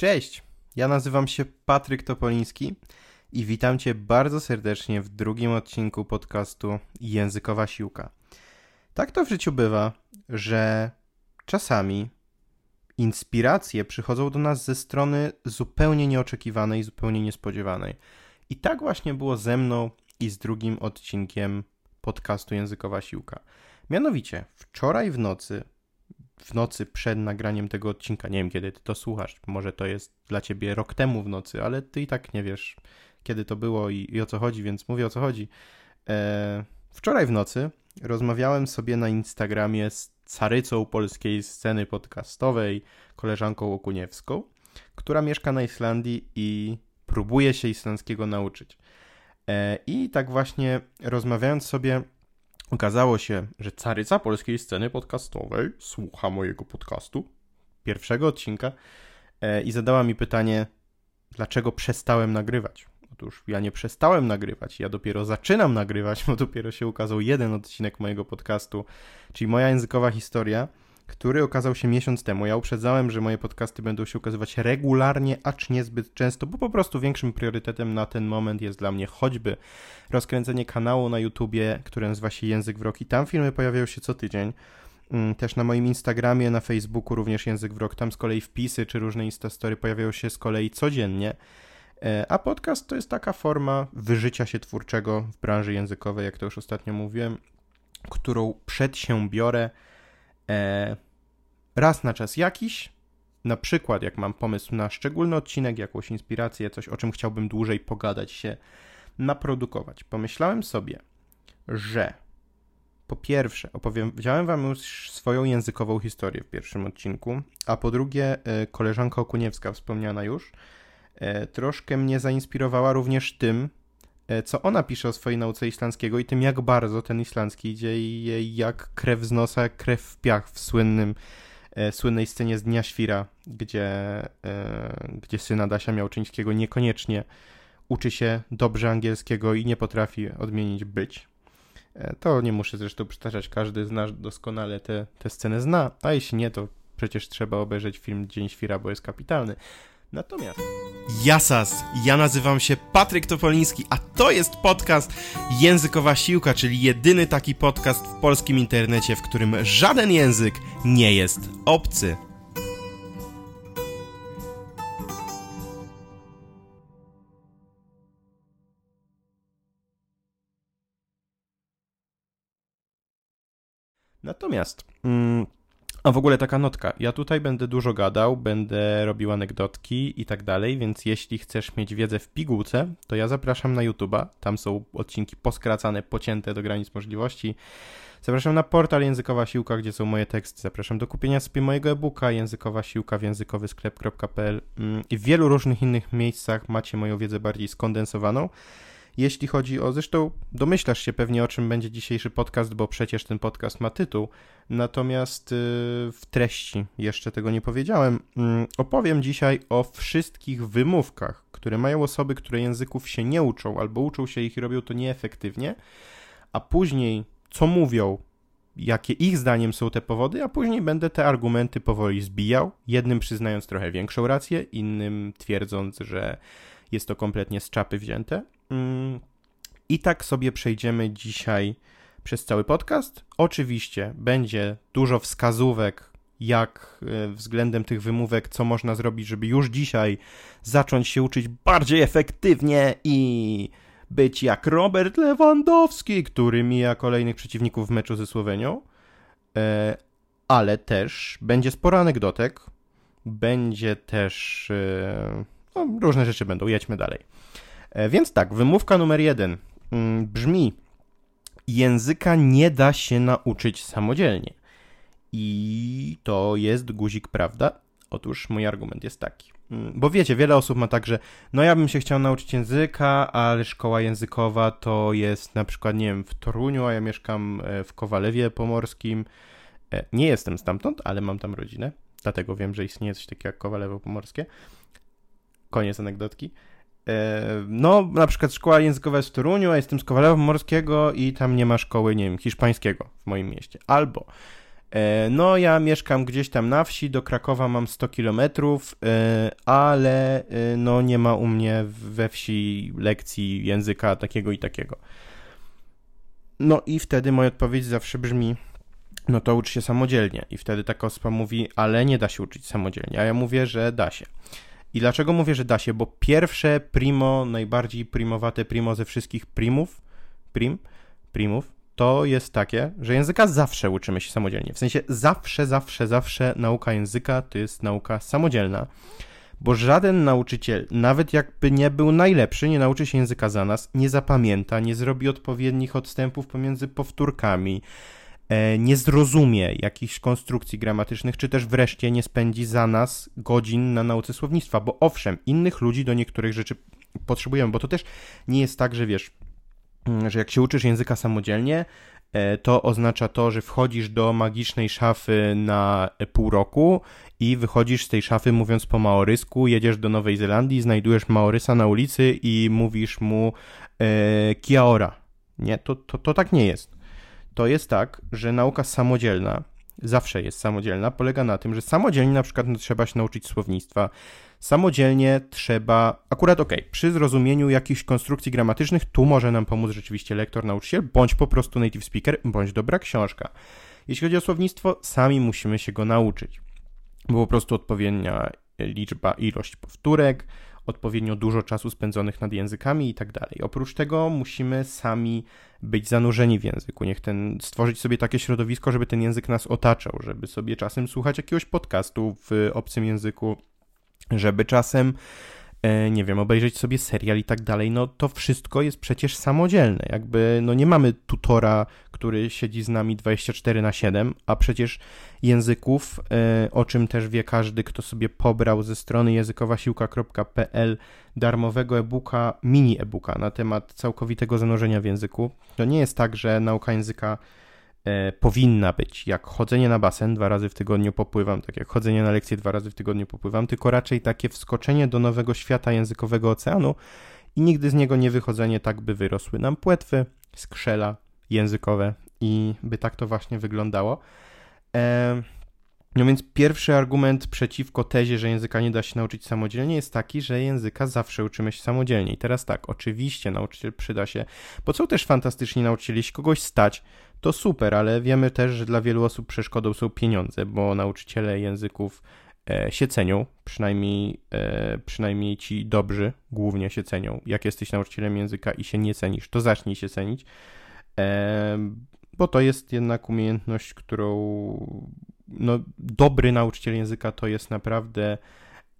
Cześć, ja nazywam się Patryk Topoliński i witam Cię bardzo serdecznie w drugim odcinku podcastu Językowa Siłka. Tak to w życiu bywa, że czasami inspiracje przychodzą do nas ze strony zupełnie nieoczekiwanej, zupełnie niespodziewanej. I tak właśnie było ze mną i z drugim odcinkiem podcastu Językowa Siłka. Mianowicie, wczoraj w nocy w nocy przed nagraniem tego odcinka. Nie wiem, kiedy ty to słuchasz. Może to jest dla ciebie rok temu w nocy, ale ty i tak nie wiesz, kiedy to było i, i o co chodzi, więc mówię o co chodzi. E, wczoraj w nocy rozmawiałem sobie na Instagramie z carycą polskiej sceny podcastowej, koleżanką Okuniewską, która mieszka na Islandii i próbuje się islandzkiego nauczyć. E, I tak właśnie rozmawiając sobie Okazało się, że caryca polskiej sceny podcastowej słucha mojego podcastu, pierwszego odcinka, e, i zadała mi pytanie, dlaczego przestałem nagrywać. Otóż ja nie przestałem nagrywać, ja dopiero zaczynam nagrywać, bo dopiero się ukazał jeden odcinek mojego podcastu, czyli moja językowa historia który okazał się miesiąc temu. Ja uprzedzałem, że moje podcasty będą się ukazywać regularnie, acz niezbyt często, bo po prostu większym priorytetem na ten moment jest dla mnie choćby rozkręcenie kanału na YouTubie, który nazywa się Język w Rok i tam filmy pojawiają się co tydzień. Mm, też na moim Instagramie, na Facebooku również Język w Rok, tam z kolei wpisy czy różne instastory pojawiają się z kolei codziennie. E, a podcast to jest taka forma wyżycia się twórczego w branży językowej, jak to już ostatnio mówiłem, którą przed się biorę e, raz na czas jakiś, na przykład jak mam pomysł na szczególny odcinek, jakąś inspirację, coś o czym chciałbym dłużej pogadać się, naprodukować. Pomyślałem sobie, że po pierwsze, opowiedziałem wam już swoją językową historię w pierwszym odcinku, a po drugie, e, koleżanka Okuniewska, wspomniana już, e, troszkę mnie zainspirowała również tym, co ona pisze o swojej nauce islandzkiego i tym, jak bardzo ten islandzki idzie jej jak krew z nosa, jak krew w piach w słynnym, e, słynnej scenie z Dnia Świra, gdzie, e, gdzie syn Adasia Miałczyńskiego niekoniecznie uczy się dobrze angielskiego i nie potrafi odmienić być. E, to nie muszę zresztą przytaczać, każdy z nas doskonale tę scenę zna, a jeśli nie, to przecież trzeba obejrzeć film Dzień Świra, bo jest kapitalny. Natomiast... Jasas, ja nazywam się Patryk Topoliński, a to jest podcast Językowa Siłka, czyli jedyny taki podcast w polskim internecie, w którym żaden język nie jest obcy. Natomiast... Mm, a w ogóle taka notka. Ja tutaj będę dużo gadał, będę robił anegdotki i tak dalej, więc jeśli chcesz mieć wiedzę w pigułce, to ja zapraszam na YouTube'a. Tam są odcinki poskracane, pocięte do granic możliwości. Zapraszam na portal Językowa Siłka, gdzie są moje teksty. Zapraszam do kupienia sobie mojego e-booka Językowa Siłka w językowysklep.pl mm, i w wielu różnych innych miejscach macie moją wiedzę bardziej skondensowaną. Jeśli chodzi o, zresztą domyślasz się pewnie o czym będzie dzisiejszy podcast, bo przecież ten podcast ma tytuł, natomiast y, w treści jeszcze tego nie powiedziałem. Mm, opowiem dzisiaj o wszystkich wymówkach, które mają osoby, które języków się nie uczą albo uczą się ich i robią to nieefektywnie, a później co mówią, jakie ich zdaniem są te powody, a później będę te argumenty powoli zbijał, jednym przyznając trochę większą rację, innym twierdząc, że jest to kompletnie z czapy wzięte. Mm, I tak sobie przejdziemy dzisiaj przez cały podcast. Oczywiście będzie dużo wskazówek, jak e, względem tych wymówek, co można zrobić, żeby już dzisiaj zacząć się uczyć bardziej efektywnie i być jak Robert Lewandowski, który mija kolejnych przeciwników w meczu ze Słowenią. E, ale też będzie sporo anegdotek, będzie też e, no, różne rzeczy będą. Jedźmy dalej. E, więc tak, wymówka numer jeden mm, brzmi: języka nie da się nauczyć samodzielnie. I to jest guzik, prawda? Otóż mój argument jest taki. Mm, bo wiecie, wiele osób ma tak, że no ja bym się chciał nauczyć języka, ale szkoła językowa to jest na przykład, nie wiem, w Toruniu, a ja mieszkam e, w Kowalewie Pomorskim. E, nie jestem stamtąd, ale mam tam rodzinę, dlatego wiem, że istnieje coś takiego jak Kowalewo Pomorskie. Koniec anegdotki. E, no, na przykład szkoła językowa jest w Toruniu, a jestem z Kowalewa Morskiego i tam nie ma szkoły, nie wiem, hiszpańskiego w moim mieście. Albo E, no, ja mieszkam gdzieś tam na wsi, do Krakowa mam 100 kilometrów, e, ale no nie ma u mnie we wsi lekcji języka takiego i takiego. No i wtedy moja odpowiedź zawsze brzmi, no to ucz się samodzielnie. I wtedy taka osoba mówi, ale nie da się uczyć samodzielnie. A ja mówię, że da się. I dlaczego mówię, że da się? Bo pierwsze primo, najbardziej primowate primo ze wszystkich primów, prim, primów, to jest takie, że języka zawsze uczymy się samodzielnie. W sensie zawsze, zawsze, zawsze nauka języka to jest nauka samodzielna, bo żaden nauczyciel, nawet jakby nie był najlepszy, nie nauczy się języka za nas, nie zapamięta, nie zrobi odpowiednich odstępów pomiędzy powtórkami, nie zrozumie jakichś konstrukcji gramatycznych, czy też wreszcie nie spędzi za nas godzin na nauce słownictwa, bo owszem, innych ludzi do niektórych rzeczy potrzebujemy, bo to też nie jest tak, że wiesz, Mm, że jak się uczysz języka samodzielnie, e, to oznacza to, że wchodzisz do magicznej szafy na pół roku i wychodzisz z tej szafy mówiąc po maorysku, jedziesz do Nowej Zelandii, znajdujesz maorysa na ulicy i mówisz mu e, kiaora. Nie, to, to, to tak nie jest. To jest tak, że nauka samodzielna, zawsze jest samodzielna, polega na tym, że samodzielnie na przykład no, trzeba się nauczyć słownictwa, samodzielnie trzeba, akurat ok, przy zrozumieniu jakichś konstrukcji gramatycznych, tu może nam pomóc rzeczywiście lektor, nauczyciel, bądź po prostu native speaker, bądź dobra książka. Jeśli chodzi o słownictwo, sami musimy się go nauczyć, bo po prostu odpowiednia liczba, ilość powtórek, odpowiednio dużo czasu spędzonych nad językami i tak dalej. Oprócz tego musimy sami być zanurzeni w języku, niech ten, stworzyć sobie takie środowisko, żeby ten język nas otaczał, żeby sobie czasem słuchać jakiegoś podcastu w obcym języku, żeby czasem nie wiem, obejrzeć sobie serial i tak dalej, no to wszystko jest przecież samodzielne. Jakby, no nie mamy tutora, który siedzi z nami 24 na 7, a przecież języków, e, o czym też wie każdy, kto sobie pobrał ze strony językowasiłka.pl darmowego e-booka, mini e-booka na temat całkowitego zanurzenia w języku. To nie jest tak, że nauka języka e, powinna być jak chodzenie na basen, dwa razy w tygodniu popływam, tak jak chodzenie na lekcje, dwa razy w tygodniu popływam, tylko raczej takie wskoczenie do nowego świata językowego oceanu i nigdy z niego nie wychodzenie, tak by wyrosły nam płetwy, skrzela językowe i by tak to właśnie wyglądało. E, no więc pierwszy argument przeciwko tezie, że języka nie da się nauczyć samodzielnie jest taki, że języka zawsze uczymy się samodzielnie. I teraz tak, oczywiście nauczyciel przyda się, bo są też fantastyczni nauczyciele. Jeśli kogoś stać, to super, ale wiemy też, że dla wielu osób przeszkodą są pieniądze, bo nauczyciele języków e, się cenią, przynajmniej, e, przynajmniej ci dobrzy głównie się cenią. Jak jesteś nauczycielem języka i się nie cenisz, to zacznij się cenić, e, bo to jest jednak umiejętność, którą no, dobry nauczyciel języka to jest naprawdę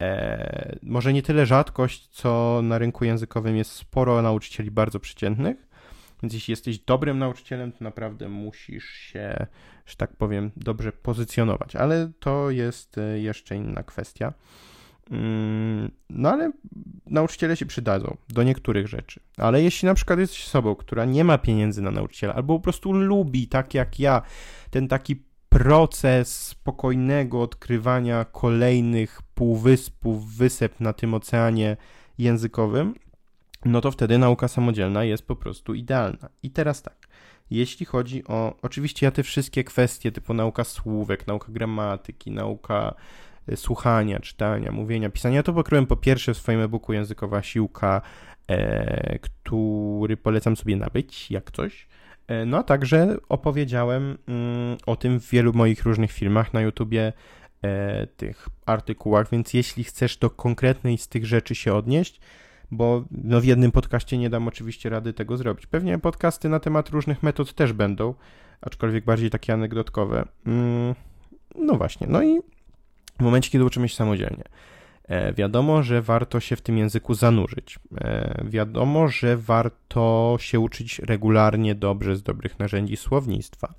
e, może nie tyle rzadkość, co na rynku językowym jest sporo nauczycieli bardzo przeciętnych. Więc jeśli jesteś dobrym nauczycielem, to naprawdę musisz się, że tak powiem, dobrze pozycjonować. Ale to jest e, jeszcze inna kwestia. Mm, no ale nauczyciele się przydadzą do niektórych rzeczy. Ale jeśli na przykład jesteś osobą, która nie ma pieniędzy na nauczyciela, albo po prostu lubi, tak jak ja, ten taki proces spokojnego odkrywania kolejnych półwyspów, wysep na tym oceanie językowym, no to wtedy nauka samodzielna jest po prostu idealna. I teraz tak, jeśli chodzi o, oczywiście ja te wszystkie kwestie typu nauka słówek, nauka gramatyki, nauka e, słuchania, czytania, mówienia, pisania, to pokryłem po pierwsze w swoim e-booku Językowa Siłka, e, który polecam sobie nabyć, jak coś. E, no a także opowiedziałem mm, o tym w wielu moich różnych filmach na YouTubie, e, tych artykułach, więc jeśli chcesz do konkretnej z tych rzeczy się odnieść, bo no w jednym podcaście nie dam oczywiście rady tego zrobić. Pewnie podcasty na temat różnych metod też będą, aczkolwiek bardziej takie anegdotkowe. Mm, no właśnie, no i w momencie, kiedy uczymy się samodzielnie. E, wiadomo, że warto się w tym języku zanurzyć. E, wiadomo, że warto się uczyć regularnie dobrze z dobrych narzędzi słownictwa.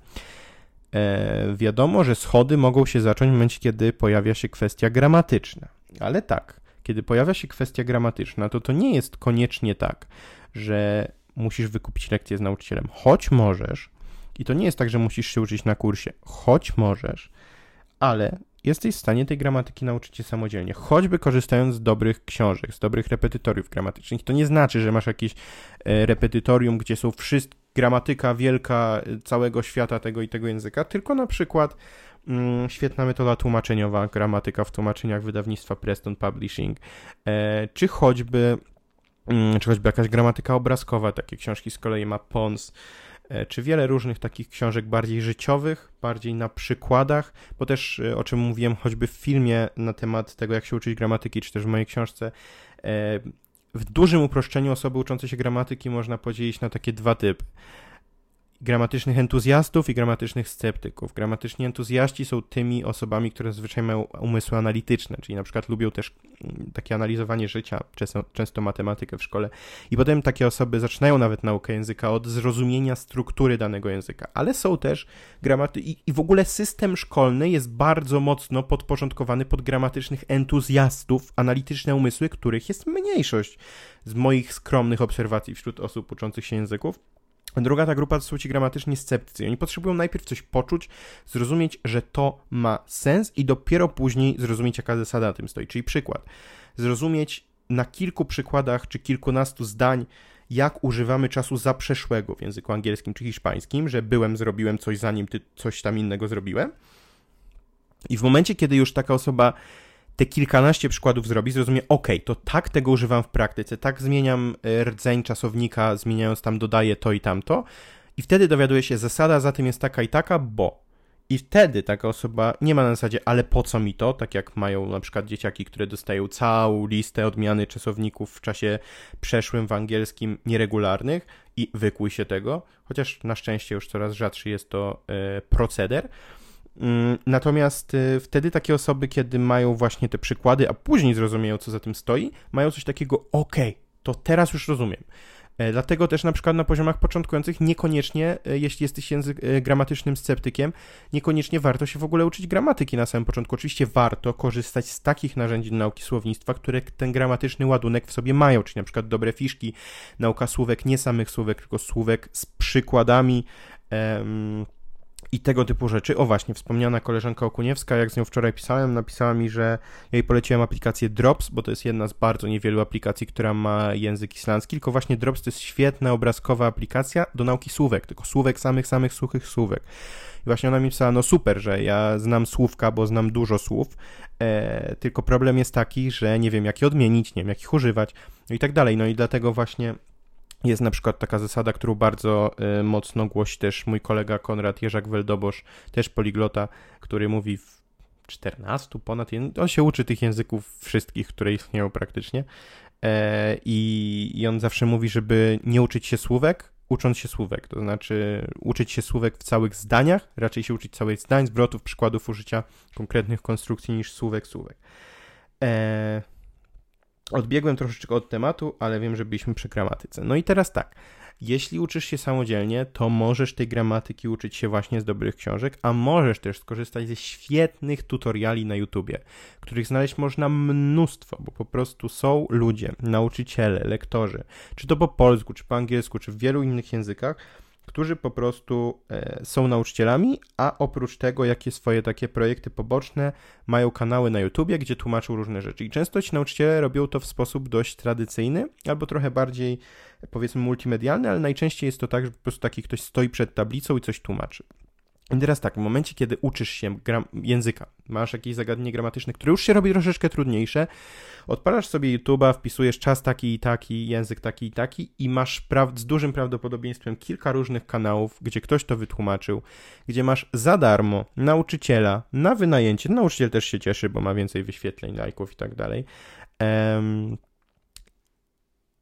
E, wiadomo, że schody mogą się zacząć w momencie, kiedy pojawia się kwestia gramatyczna. Ale tak, kiedy pojawia się kwestia gramatyczna, to to nie jest koniecznie tak, że musisz wykupić lekcję z nauczycielem, choć możesz, i to nie jest tak, że musisz się uczyć na kursie, choć możesz, ale jesteś w stanie tej gramatyki nauczyć się samodzielnie, choćby korzystając z dobrych książek, z dobrych repetytoriów gramatycznych. To nie znaczy, że masz jakieś e, repetytorium, gdzie są wszystkie gramatyka wielka całego świata tego i tego języka, tylko na przykład mm, świetna metoda tłumaczeniowa, gramatyka w tłumaczeniach wydawnictwa Preston Publishing, e, czy choćby mm, czy choćby jakaś gramatyka obrazkowa, takie książki z kolei ma Pons, e, czy wiele różnych takich książek bardziej życiowych, bardziej na przykładach, bo też e, o czym mówiłem choćby w filmie na temat tego, jak się uczyć gramatyki, czy też w mojej książce, e, w dużym uproszczeniu osoby uczące się gramatyki można podzielić na takie dwa typy gramatycznych entuzjastów i gramatycznych sceptyków. Gramatyczni entuzjaści są tymi osobami, które zazwyczaj mają umysły analityczne, czyli na przykład lubią też mm, takie analizowanie życia, często, często matematykę w szkole. I potem takie osoby zaczynają nawet naukę języka od zrozumienia struktury danego języka, ale są też gramaty i, i w ogóle system szkolny jest bardzo mocno podporządkowany pod gramatycznych entuzjastów, analityczne umysły, których jest mniejszość z moich skromnych obserwacji wśród osób uczących się języków. Druga ta grupa to są ci gramatyczni sceptycy. Oni potrzebują najpierw coś poczuć, zrozumieć, że to ma sens i dopiero później zrozumieć, jaka zasada tym stoi. Czyli przykład. Zrozumieć na kilku przykładach czy kilkunastu zdań, jak używamy czasu zaprzeszłego w języku angielskim czy hiszpańskim, że byłem, zrobiłem coś zanim ty coś tam innego zrobiłem. I w momencie, kiedy już taka osoba te kilkanaście przykładów zrobi, zrozumie, ok, to tak tego używam w praktyce, tak zmieniam e, rdzeń czasownika, zmieniając tam dodaję to i tamto i wtedy dowiaduje się, zasada za tym jest taka i taka, bo i wtedy taka osoba nie ma na zasadzie, ale po co mi to? Tak jak mają na przykład dzieciaki, które dostają całą listę odmiany czasowników w czasie przeszłym w angielskim nieregularnych i wykłuj się tego, chociaż na szczęście już coraz rzadszy jest to e, proceder. Mm, natomiast y, wtedy takie osoby, kiedy mają właśnie te przykłady, a później zrozumieją, co za tym stoi, mają coś takiego, ok, to teraz już rozumiem. E, dlatego też na przykład na poziomach początkujących niekoniecznie, e, jeśli jesteś język e, gramatycznym sceptykiem, niekoniecznie warto się w ogóle uczyć gramatyki na samym początku. Oczywiście warto korzystać z takich narzędzi nauki słownictwa, które ten gramatyczny ładunek w sobie mają, czyli na przykład dobre fiszki, nauka słówek, nie samych słówek, tylko słówek z przykładami. Um, i tego typu rzeczy. O właśnie, wspomniana koleżanka Okuniewska, jak z nią wczoraj pisałem, napisała mi, że jej poleciłem aplikację Drops, bo to jest jedna z bardzo niewielu aplikacji, która ma język islandzki, tylko właśnie Drops to jest świetna obrazkowa aplikacja do nauki słówek, tylko słówek samych, samych suchych słówek. I właśnie ona mi pisała, no super, że ja znam słówka, bo znam dużo słów, e, tylko problem jest taki, że nie wiem, jak je odmienić, nie wiem, jak ich używać, no i tak dalej. No i dlatego właśnie jest na przykład taka zasada, którą bardzo y, mocno głosi też mój kolega Konrad Jerzak-Weldobosz, też poliglota, który mówi w 14 ponad, on się uczy tych języków wszystkich, które istnieją praktycznie e, i, on zawsze mówi, żeby nie uczyć się słówek, ucząc się słówek, to znaczy uczyć się słówek w całych zdaniach, raczej się uczyć całych zdań, zwrotów, przykładów użycia konkretnych konstrukcji niż słówek, słówek. E, Odbiegłem troszeczkę od tematu, ale wiem, że byliśmy przy gramatyce. No i teraz tak. Jeśli uczysz się samodzielnie, to możesz tej gramatyki uczyć się właśnie z dobrych książek, a możesz też skorzystać ze świetnych tutoriali na YouTubie, których znaleźć można mnóstwo, bo po prostu są ludzie, nauczyciele, lektorzy, czy to po polsku, czy po angielsku, czy w wielu innych językach, którzy po prostu e, są nauczycielami, a oprócz tego, jakie swoje takie projekty poboczne, mają kanały na YouTubie, gdzie tłumaczą różne rzeczy. I często ci nauczyciele robią to w sposób dość tradycyjny, albo trochę bardziej, powiedzmy, multimedialny, ale najczęściej jest to tak, że po prostu taki ktoś stoi przed tablicą i coś tłumaczy. I teraz tak, w momencie, kiedy uczysz się języka, masz jakieś zagadnienie gramatyczne, które już się robi troszeczkę trudniejsze, odpalasz sobie YouTube'a, wpisujesz czas taki i taki, język taki i taki i masz z dużym prawdopodobieństwem kilka różnych kanałów, gdzie ktoś to wytłumaczył, gdzie masz za darmo nauczyciela na wynajęcie. Nauczyciel też się cieszy, bo ma więcej wyświetleń, lajków i tak dalej. Um,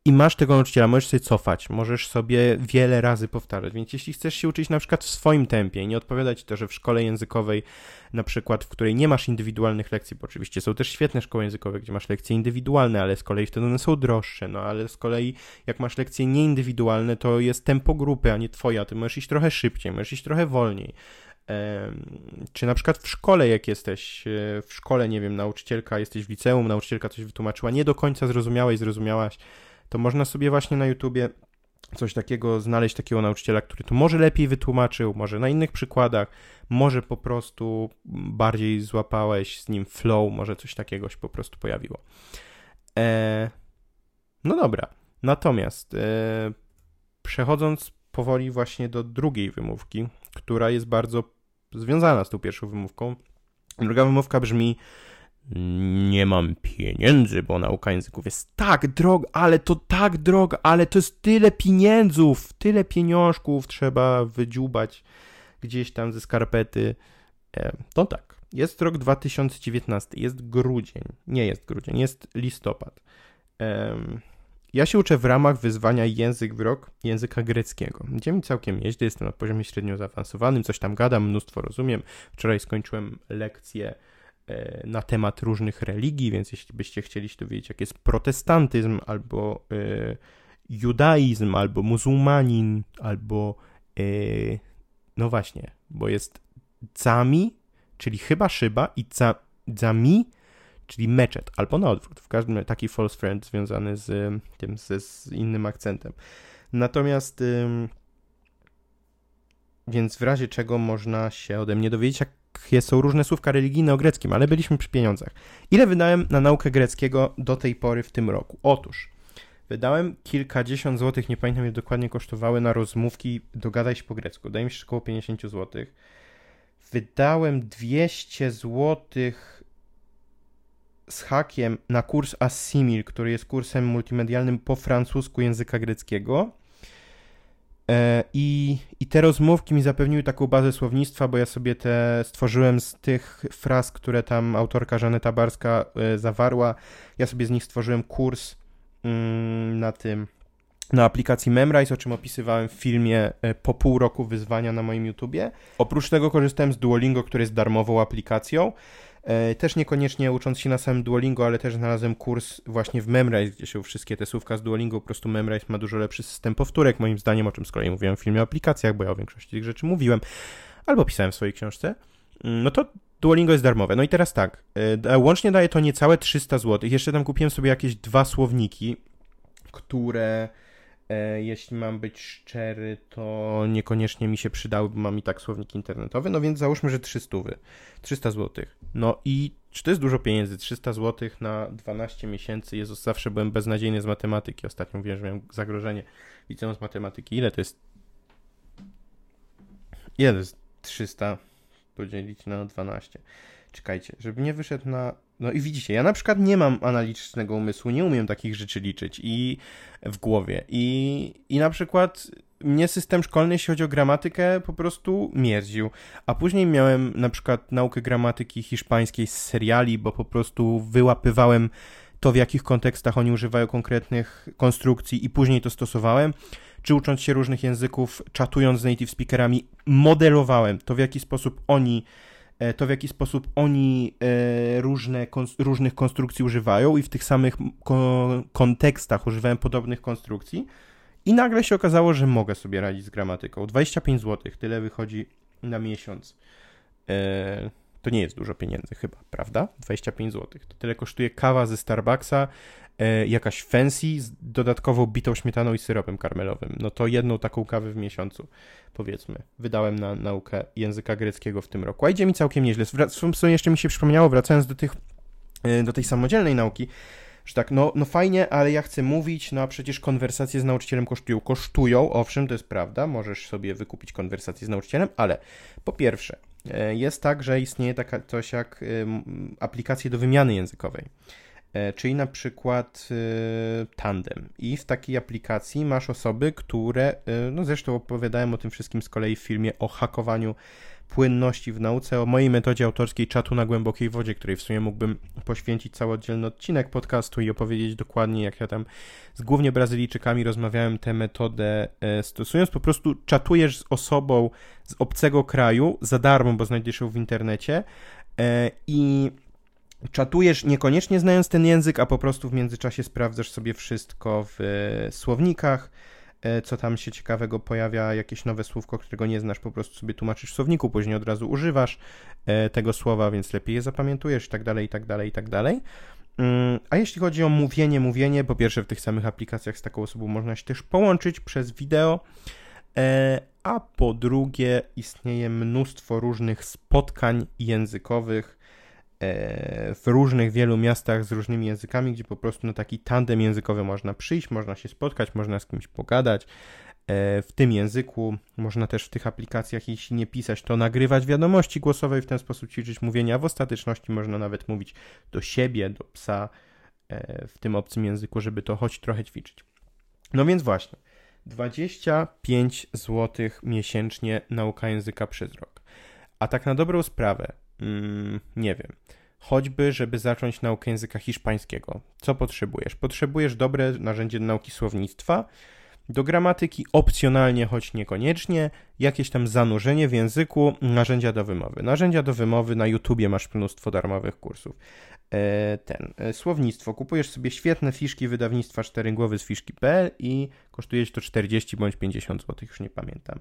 i masz tego nauczyciela, możesz sobie cofać, możesz sobie wiele razy powtarzać. Więc jeśli chcesz się uczyć na przykład w swoim tempie nie odpowiadać to, że w szkole językowej, na przykład, w której nie masz indywidualnych lekcji, bo oczywiście są też świetne szkoły językowe, gdzie masz lekcje indywidualne, ale z kolei wtedy one są droższe, no ale z kolei jak masz lekcje nieindywidualne, to jest tempo grupy, a nie twoja, ty możesz iść trochę szybciej, możesz iść trochę wolniej. Czy na przykład w szkole, jak jesteś, e, w szkole, nie wiem, nauczycielka, jesteś w liceum, nauczycielka coś wytłumaczyła, nie do końca zrozumiałeś, zrozumiałaś, to można sobie właśnie na YouTubie coś takiego, znaleźć takiego nauczyciela, który to może lepiej wytłumaczył, może na innych przykładach, może po prostu bardziej złapałeś z nim flow, może coś takiego się po prostu pojawiło. E... No dobra, natomiast e... przechodząc powoli właśnie do drugiej wymówki, która jest bardzo związana z tą pierwszą wymówką. Druga wymówka brzmi: Nie mam pieniędzy, bo nauka języków jest tak droga, ale to tak droga, ale to jest tyle pieniędzów, tyle pieniążków trzeba wydziubać gdzieś tam ze skarpety. E, to tak. Jest rok 2019, jest grudzień. Nie jest grudzień, jest listopad. Ja się uczę w ramach wyzwania język w rok języka greckiego, gdzie mi całkiem nieźle, jestem na poziomie średnio zaawansowanym, coś tam gadam, mnóstwo rozumiem. Wczoraj skończyłem lekcję na temat różnych religii, więc jeśli byście chcieli się dowiedzieć, jak jest protestantyzm, albo e, judaizm, albo muzułmanin, albo e, no właśnie, bo jest Zami, czyli chyba szyba i Zami, czyli meczet, albo na odwrót. W każdym taki false friend związany z tym, z, z innym akcentem. Natomiast więc w razie czego można się ode mnie dowiedzieć, są różne słówka religijne o greckim, ale byliśmy przy pieniądzach. Ile wydałem na naukę greckiego do tej pory w tym roku? Otóż wydałem kilkadziesiąt złotych, nie pamiętam ile dokładnie kosztowały na rozmówki Dogadaj się po grecku. Daje mi się około 50 złotych. Wydałem 200 złotych z hakiem na kurs Assimil, który jest kursem multimedialnym po francusku języka greckiego. E, I, I te rozmówki mi zapewniły taką bazę słownictwa, bo ja sobie te stworzyłem z tych fraz, które tam autorka Żaneta Barska e, zawarła. Ja sobie z nich stworzyłem kurs mm, na tym, na aplikacji Memrise, o czym opisywałem w filmie e, po pół roku wyzwania na moim YouTubie. Oprócz tego korzystałem z Duolingo, który jest darmową aplikacją. E, też niekoniecznie ucząc się na samym Duolingo, ale też znalazłem kurs właśnie w Memrise, gdzie się wszystkie te słówka z Duolingo, po prostu Memrise ma dużo lepszy system powtórek, moim zdaniem, o czym z kolei mówiłem w filmie o aplikacjach, bo ja o większości tych rzeczy mówiłem, albo pisałem w swojej książce. Mm, no to Duolingo jest darmowe. No i teraz tak, e, łącznie daje to niecałe 300 zł. Jeszcze tam kupiłem sobie jakieś dwa słowniki, które jeśli mam być szczery, to niekoniecznie mi się przydały, bo mam i tak słownik internetowy, no więc załóżmy, że 300, 300 zł. No i czy to jest dużo pieniędzy? 300 zł na 12 miesięcy. Jezus, zawsze byłem beznadziejny z matematyki. Ostatnio mówiłem, że miałem zagrożenie liceum z matematyki. Ile to jest? Ile to jest 300 podzielić na 12? Czekajcie, żeby nie wyszedł na no i widzicie, ja na przykład nie mam analitycznego umysłu, nie umiem takich rzeczy liczyć i w głowie. I, i na przykład mnie system szkolny, jeśli chodzi o gramatykę, po prostu mierził. A później miałem na przykład naukę gramatyki hiszpańskiej z seriali, bo po prostu wyłapywałem to, w jakich kontekstach oni używają konkretnych konstrukcji i później to stosowałem. Czy ucząc się różnych języków, czatując z native speakerami, modelowałem to, w jaki sposób oni to w jaki sposób oni e, różne, różnych konstrukcji używają i w tych samych kontekstach używałem podobnych konstrukcji. I nagle się okazało, że mogę sobie radzić z gramatyką. 25 zł, tyle wychodzi na miesiąc. E, to nie jest dużo pieniędzy chyba, prawda? 25 zł. To tyle kosztuje kawa ze Starbucksa, e, jakaś fancy z dodatkową bitą śmietaną i syropem karmelowym. No to jedną taką kawę w miesiącu, powiedzmy, wydałem na naukę języka greckiego w tym roku. A idzie mi całkiem nieźle. W sumie jeszcze mi się przypomniało, wracając do tych, e, do tej samodzielnej nauki, że tak, no, no fajnie, ale ja chcę mówić, no a przecież konwersacje z nauczycielem kosztują. Kosztują, owszem, to jest prawda, możesz sobie wykupić konwersację z nauczycielem, ale po pierwsze, E, jest tak, że istnieje taka coś jak aplikacje do wymiany językowej. E, czyli na przykład y, Tandem. I w takiej aplikacji masz osoby, które, y, no zresztą opowiadałem o tym wszystkim z kolei w filmie o hakowaniu płynności w nauce, o mojej metodzie autorskiej czatu na głębokiej wodzie, której w sumie mógłbym poświęcić cały oddzielny odcinek podcastu i opowiedzieć dokładnie, jak ja tam z głównie Brazylijczykami rozmawiałem tę metodę e, stosując. Po prostu czatujesz z osobą z obcego kraju za darmo, bo znajdziesz ją w internecie e, i czatujesz niekoniecznie znając ten język, a po prostu w międzyczasie sprawdzasz sobie wszystko w e, słownikach, E, co tam się ciekawego pojawia, jakieś nowe słówko, którego nie znasz, po prostu sobie tłumaczysz w słowniku, później od razu używasz e, tego słowa, więc lepiej je zapamiętujesz i tak dalej, i tak dalej, i tak dalej. Mm, a jeśli chodzi o mówienie, mówienie, po pierwsze w tych samych aplikacjach z taką osobą można się też połączyć przez wideo, a po drugie istnieje mnóstwo różnych spotkań językowych, w różnych wielu miastach z różnymi językami, gdzie po prostu na taki tandem językowy można przyjść, można się spotkać, można z kimś pogadać. w tym języku. Można też w tych aplikacjach, jeśli nie pisać, to nagrywać wiadomości głosowe i w ten sposób ćwiczyć mówienia. W ostateczności można nawet mówić do siebie, do psa w tym obcym języku, żeby to choć trochę ćwiczyć. No więc właśnie, 25 zł miesięcznie nauka języka przez rok. A tak na dobrą sprawę, mm, nie wiem, choćby, żeby zacząć naukę języka hiszpańskiego. Co potrzebujesz? Potrzebujesz dobre narzędzie do nauki słownictwa, do gramatyki opcjonalnie, choć niekoniecznie, jakieś tam zanurzenie w języku, narzędzia do wymowy. Narzędzia do wymowy na YouTubie masz mnóstwo darmowych kursów. E, ten, e, słownictwo. Kupujesz sobie świetne fiszki wydawnictwa 4 głowy z fiszki.pl i kosztuje to 40 bądź 50 zł, już nie pamiętam.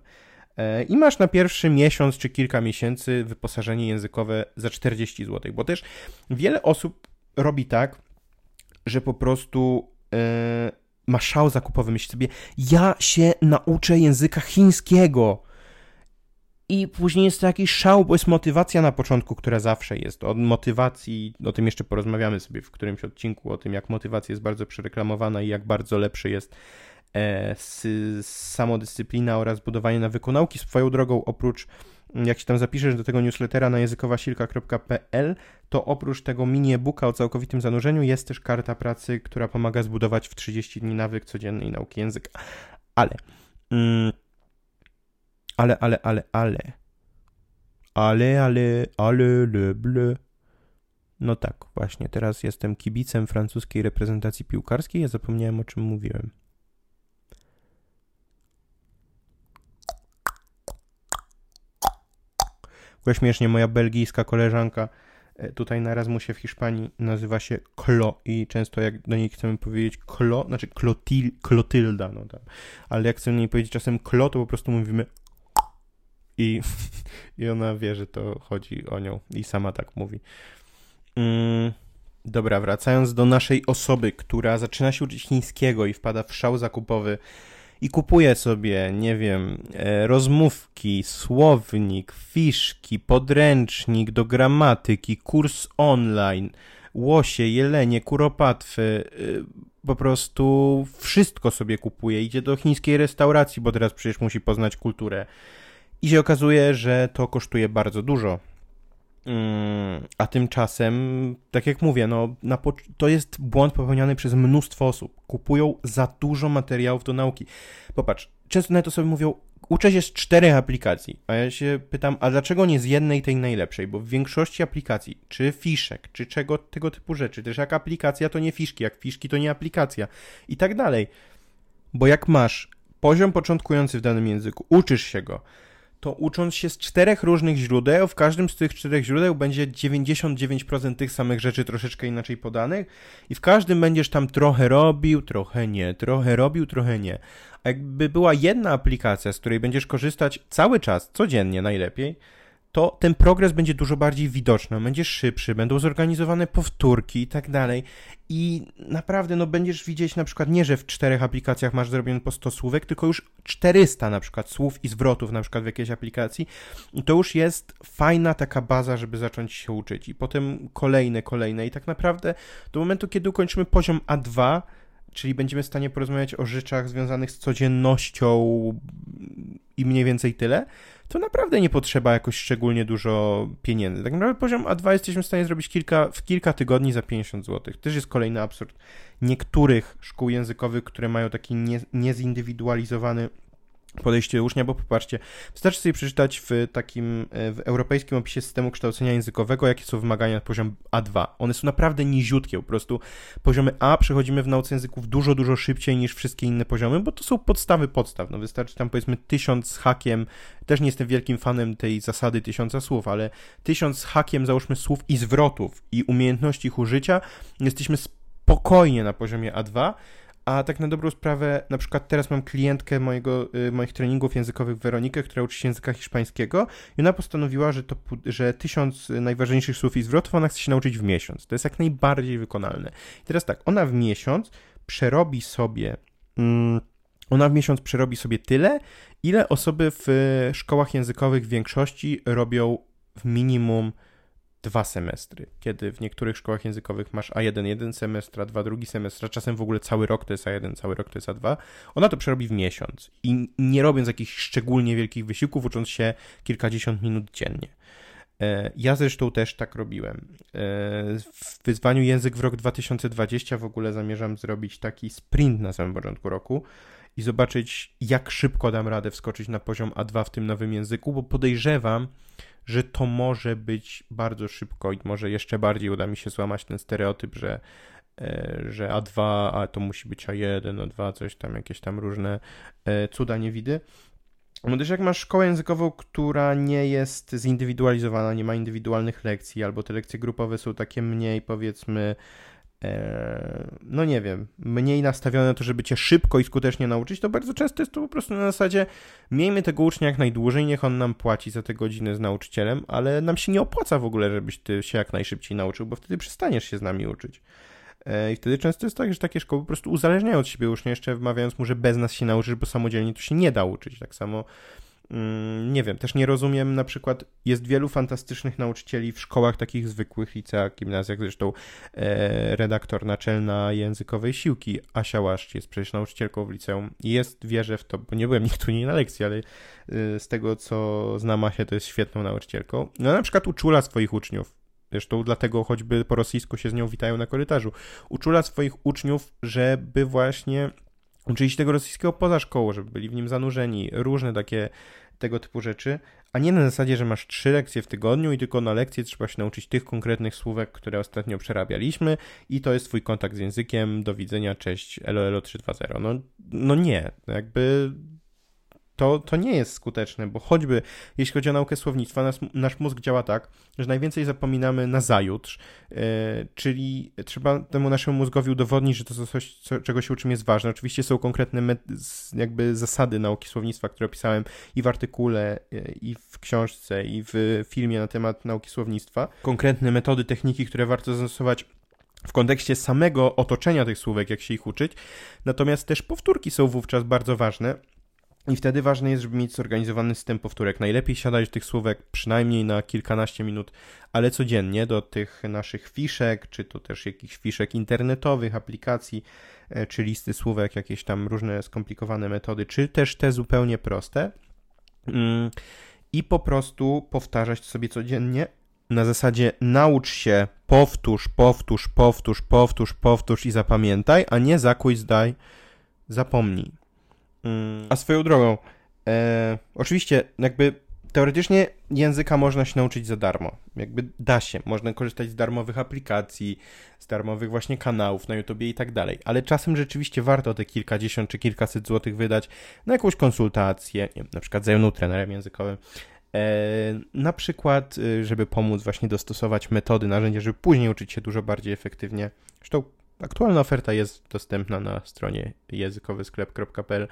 E, I masz na pierwszy miesiąc czy kilka miesięcy wyposażenie językowe za 40 zł, bo też wiele osób robi tak, że po prostu ma szał zakupowy, myśli sobie, ja się nauczę języka chińskiego. I później jest to jakiś szał, bo jest motywacja na początku, która zawsze jest. Od motywacji, o tym jeszcze porozmawiamy sobie w którymś odcinku, o tym, jak motywacja jest bardzo przereklamowana i jak bardzo lepszy jest samodyscyplina oraz budowanie nawyku nauki. Swoją drogą, oprócz jak się tam zapiszesz do tego newslettera na językowasilka.pl, to oprócz tego mini e-booka o całkowitym zanurzeniu jest też karta pracy, która pomaga zbudować w 30 dni nawyk codziennej nauki języka. Ale, mm, ale, ale, ale, ale, ale, ale, ale, le, ble. No tak, właśnie, teraz jestem kibicem francuskiej reprezentacji piłkarskiej, ja zapomniałem o czym mówiłem. Bo śmiesznie, moja belgijska koleżanka e, tutaj na Erasmusie w Hiszpanii nazywa się Klo i często jak do niej chcemy powiedzieć Klo, znaczy Klotil, Klotylda, no tak, ale jak chcemy do niej powiedzieć czasem Klo, to po prostu mówimy i, i ona wie, że to chodzi o nią i sama tak mówi. Mm, dobra, wracając do naszej osoby, która zaczyna się uczyć chińskiego i wpada w szał zakupowy i kupuje sobie, nie wiem, e, rozmówki, słownik, fiszki, podręcznik do gramatyki, kurs online, łosie, jelenie, kuropatwy, e, po prostu wszystko sobie kupuje. Idzie do chińskiej restauracji, bo teraz przecież musi poznać kulturę. I się okazuje, że to kosztuje bardzo dużo. Mm, a tymczasem, tak jak mówię, no, to jest błąd popełniany przez mnóstwo osób. Kupują za dużo materiałów do nauki. Popatrz, często nawet sobie mówią, uczę się z czterech aplikacji, a ja się pytam, a dlaczego nie z jednej tej najlepszej? Bo w większości aplikacji, czy fiszek, czy czego tego typu rzeczy, też jak aplikacja to nie fiszki, jak fiszki to nie aplikacja i tak dalej. Bo jak masz poziom początkujący w danym języku, uczysz się go, to ucząc się z czterech różnych źródeł, w każdym z tych czterech źródeł będzie 99% tych samych rzeczy troszeczkę inaczej podanych i w każdym będziesz tam trochę robił, trochę nie, trochę robił, trochę nie. A jakby była jedna aplikacja, z której będziesz korzystać cały czas, codziennie najlepiej, to ten progres będzie dużo bardziej widoczny, będzie szybszy, będą zorganizowane powtórki i tak dalej. I naprawdę, no będziesz widzieć na przykład nie, że w czterech aplikacjach masz zrobione po 100 słówek, tylko już 400 na przykład słów i zwrotów na przykład w jakiejś aplikacji. I to już jest fajna taka baza, żeby zacząć się uczyć. I potem kolejne, kolejne. I tak naprawdę do momentu, kiedy ukończymy poziom A2, czyli będziemy w stanie porozmawiać o rzeczach związanych z codziennością i mniej więcej tyle, to naprawdę nie potrzeba jakoś szczególnie dużo pieniędzy. Tak naprawdę poziom A2 jesteśmy w stanie zrobić kilka, w kilka tygodni za 50 zł. Też jest kolejny absurd niektórych szkół językowych, które mają taki nie, niezindywidualizowany podejście ucznia, bo popatrzcie, wystarczy sobie przeczytać w takim e, w europejskim opisie systemu kształcenia językowego, jakie są wymagania na poziom A2. One są naprawdę niziutkie, po prostu poziomy A przechodzimy w nauce języków dużo, dużo szybciej niż wszystkie inne poziomy, bo to są podstawy podstaw. No wystarczy tam powiedzmy tysiąc hakiem, też nie jestem wielkim fanem tej zasady tysiąca słów, ale tysiąc hakiem załóżmy słów i zwrotów i umiejętności ich użycia, jesteśmy spokojnie na poziomie A2, a tak na dobrą sprawę, na przykład teraz mam klientkę mojego, y, moich treningów językowych Weronikę, która uczy się języka hiszpańskiego i ona postanowiła, że, to, że tysiąc najważniejszych słów i zwrotów ona chce się nauczyć w miesiąc. To jest jak najbardziej wykonalne. I teraz tak, ona w miesiąc przerobi sobie... Mm, ona w miesiąc przerobi sobie tyle, ile osoby w szkołach językowych w większości robią w minimum dwa semestry, kiedy w niektórych szkołach językowych masz A1 jeden semestr, A2 drugi semestr, a czasem w ogóle cały rok to jest A1, cały rok to jest A2, ona to przerobi w miesiąc i nie robiąc jakichś szczególnie wielkich wysiłków, ucząc się kilkadziesiąt minut dziennie. E, ja zresztą też tak robiłem. E, w wyzwaniu Język w rok 2020 w ogóle zamierzam zrobić taki sprint na samym początku roku i zobaczyć, jak szybko dam radę wskoczyć na poziom A2 w tym nowym języku, bo podejrzewam, że to może być bardzo szybko i może jeszcze bardziej uda mi się złamać ten stereotyp, że, e, że A2, a to musi być A1, A2, coś tam, jakieś tam różne cuda niewidy. No też jak masz szkołę językową, która nie jest zindywidualizowana, nie ma indywidualnych lekcji, albo te lekcje grupowe są takie mniej, powiedzmy, e, no nie wiem, mniej nastawione na to, żeby cię szybko i skutecznie nauczyć, to bardzo często jest to po prostu na zasadzie miejmy tego ucznia jak najdłużej, niech on nam płaci za te godziny z nauczycielem, ale nam się nie opłaca w ogóle, żebyś ty się jak najszybciej nauczył, bo wtedy przestaniesz się z nami uczyć. E, I wtedy często jest tak, że takie szkoły po prostu uzależniają od siebie ucznia, jeszcze wmawiając mu, że bez nas się nauczysz, bo samodzielnie tu się nie da uczyć. Tak samo nie wiem, też nie rozumiem, na przykład jest wielu fantastycznych nauczycieli w szkołach takich zwykłych, liceach, gimnazjach, zresztą e, redaktor naczelna językowej siłki, Asia Łaszcz, jest przecież nauczycielką w liceum jest, wierzę w to, bo nie byłem nigdy nie na lekcji, ale e, z tego, co znam Asię, to jest świetną nauczycielką. No na przykład uczula swoich uczniów, Zresztą dlatego choćby po rosyjsku się z nią witają na korytarzu. Uczula swoich uczniów, żeby właśnie uczyli się tego rosyjskiego poza szkołą, żeby byli w nim zanurzeni. Różne takie tego typu rzeczy, a nie na zasadzie, że masz trzy lekcje w tygodniu i tylko na lekcję trzeba się nauczyć tych konkretnych słówek, które ostatnio przerabialiśmy i to jest twój kontakt z językiem, do widzenia, cześć, elo, elo 320. No, no nie, jakby to, to nie jest skuteczne, bo choćby jeśli chodzi o naukę słownictwa, nasz, nasz mózg działa tak, że najwięcej zapominamy na zajutrz, yy, czyli trzeba temu naszemu mózgowi udowodnić, że to coś, co, czego się uczymy jest ważne. Oczywiście są konkretne jakby zasady nauki słownictwa, które opisałem i w artykule, yy, i w książce, i w filmie na temat nauki słownictwa. Konkretne metody, techniki, które warto zastosować w kontekście samego otoczenia tych słówek, jak się ich uczyć. Natomiast też powtórki są wówczas bardzo ważne, i wtedy ważne jest, żeby mieć zorganizowany system powtórek. Najlepiej siadać tych słówek przynajmniej na kilkanaście minut, ale codziennie do tych naszych fiszek, czy to też jakichś fiszek internetowych, aplikacji, e, czy listy słówek, jakieś tam różne skomplikowane metody, czy też te zupełnie proste. Mm, I po prostu powtarzać sobie codziennie na zasadzie naucz się, powtórz, powtórz, powtórz, powtórz, powtórz i zapamiętaj, a nie zakuj, zdaj, zapomnij. A swoją drogą, e, oczywiście, jakby teoretycznie języka można się nauczyć za darmo. Jakby da się. Można korzystać z darmowych aplikacji, z darmowych właśnie kanałów na YouTubie i tak dalej. Ale czasem rzeczywiście warto te kilkadziesiąt czy kilkaset złotych wydać na jakąś konsultację, wiem, na przykład ze mną, trenerem językowym. E, na przykład, y, żeby pomóc właśnie dostosować metody, narzędzia, żeby później uczyć się dużo bardziej efektywnie. Zresztą Aktualna oferta jest dostępna na stronie językowysklep.pl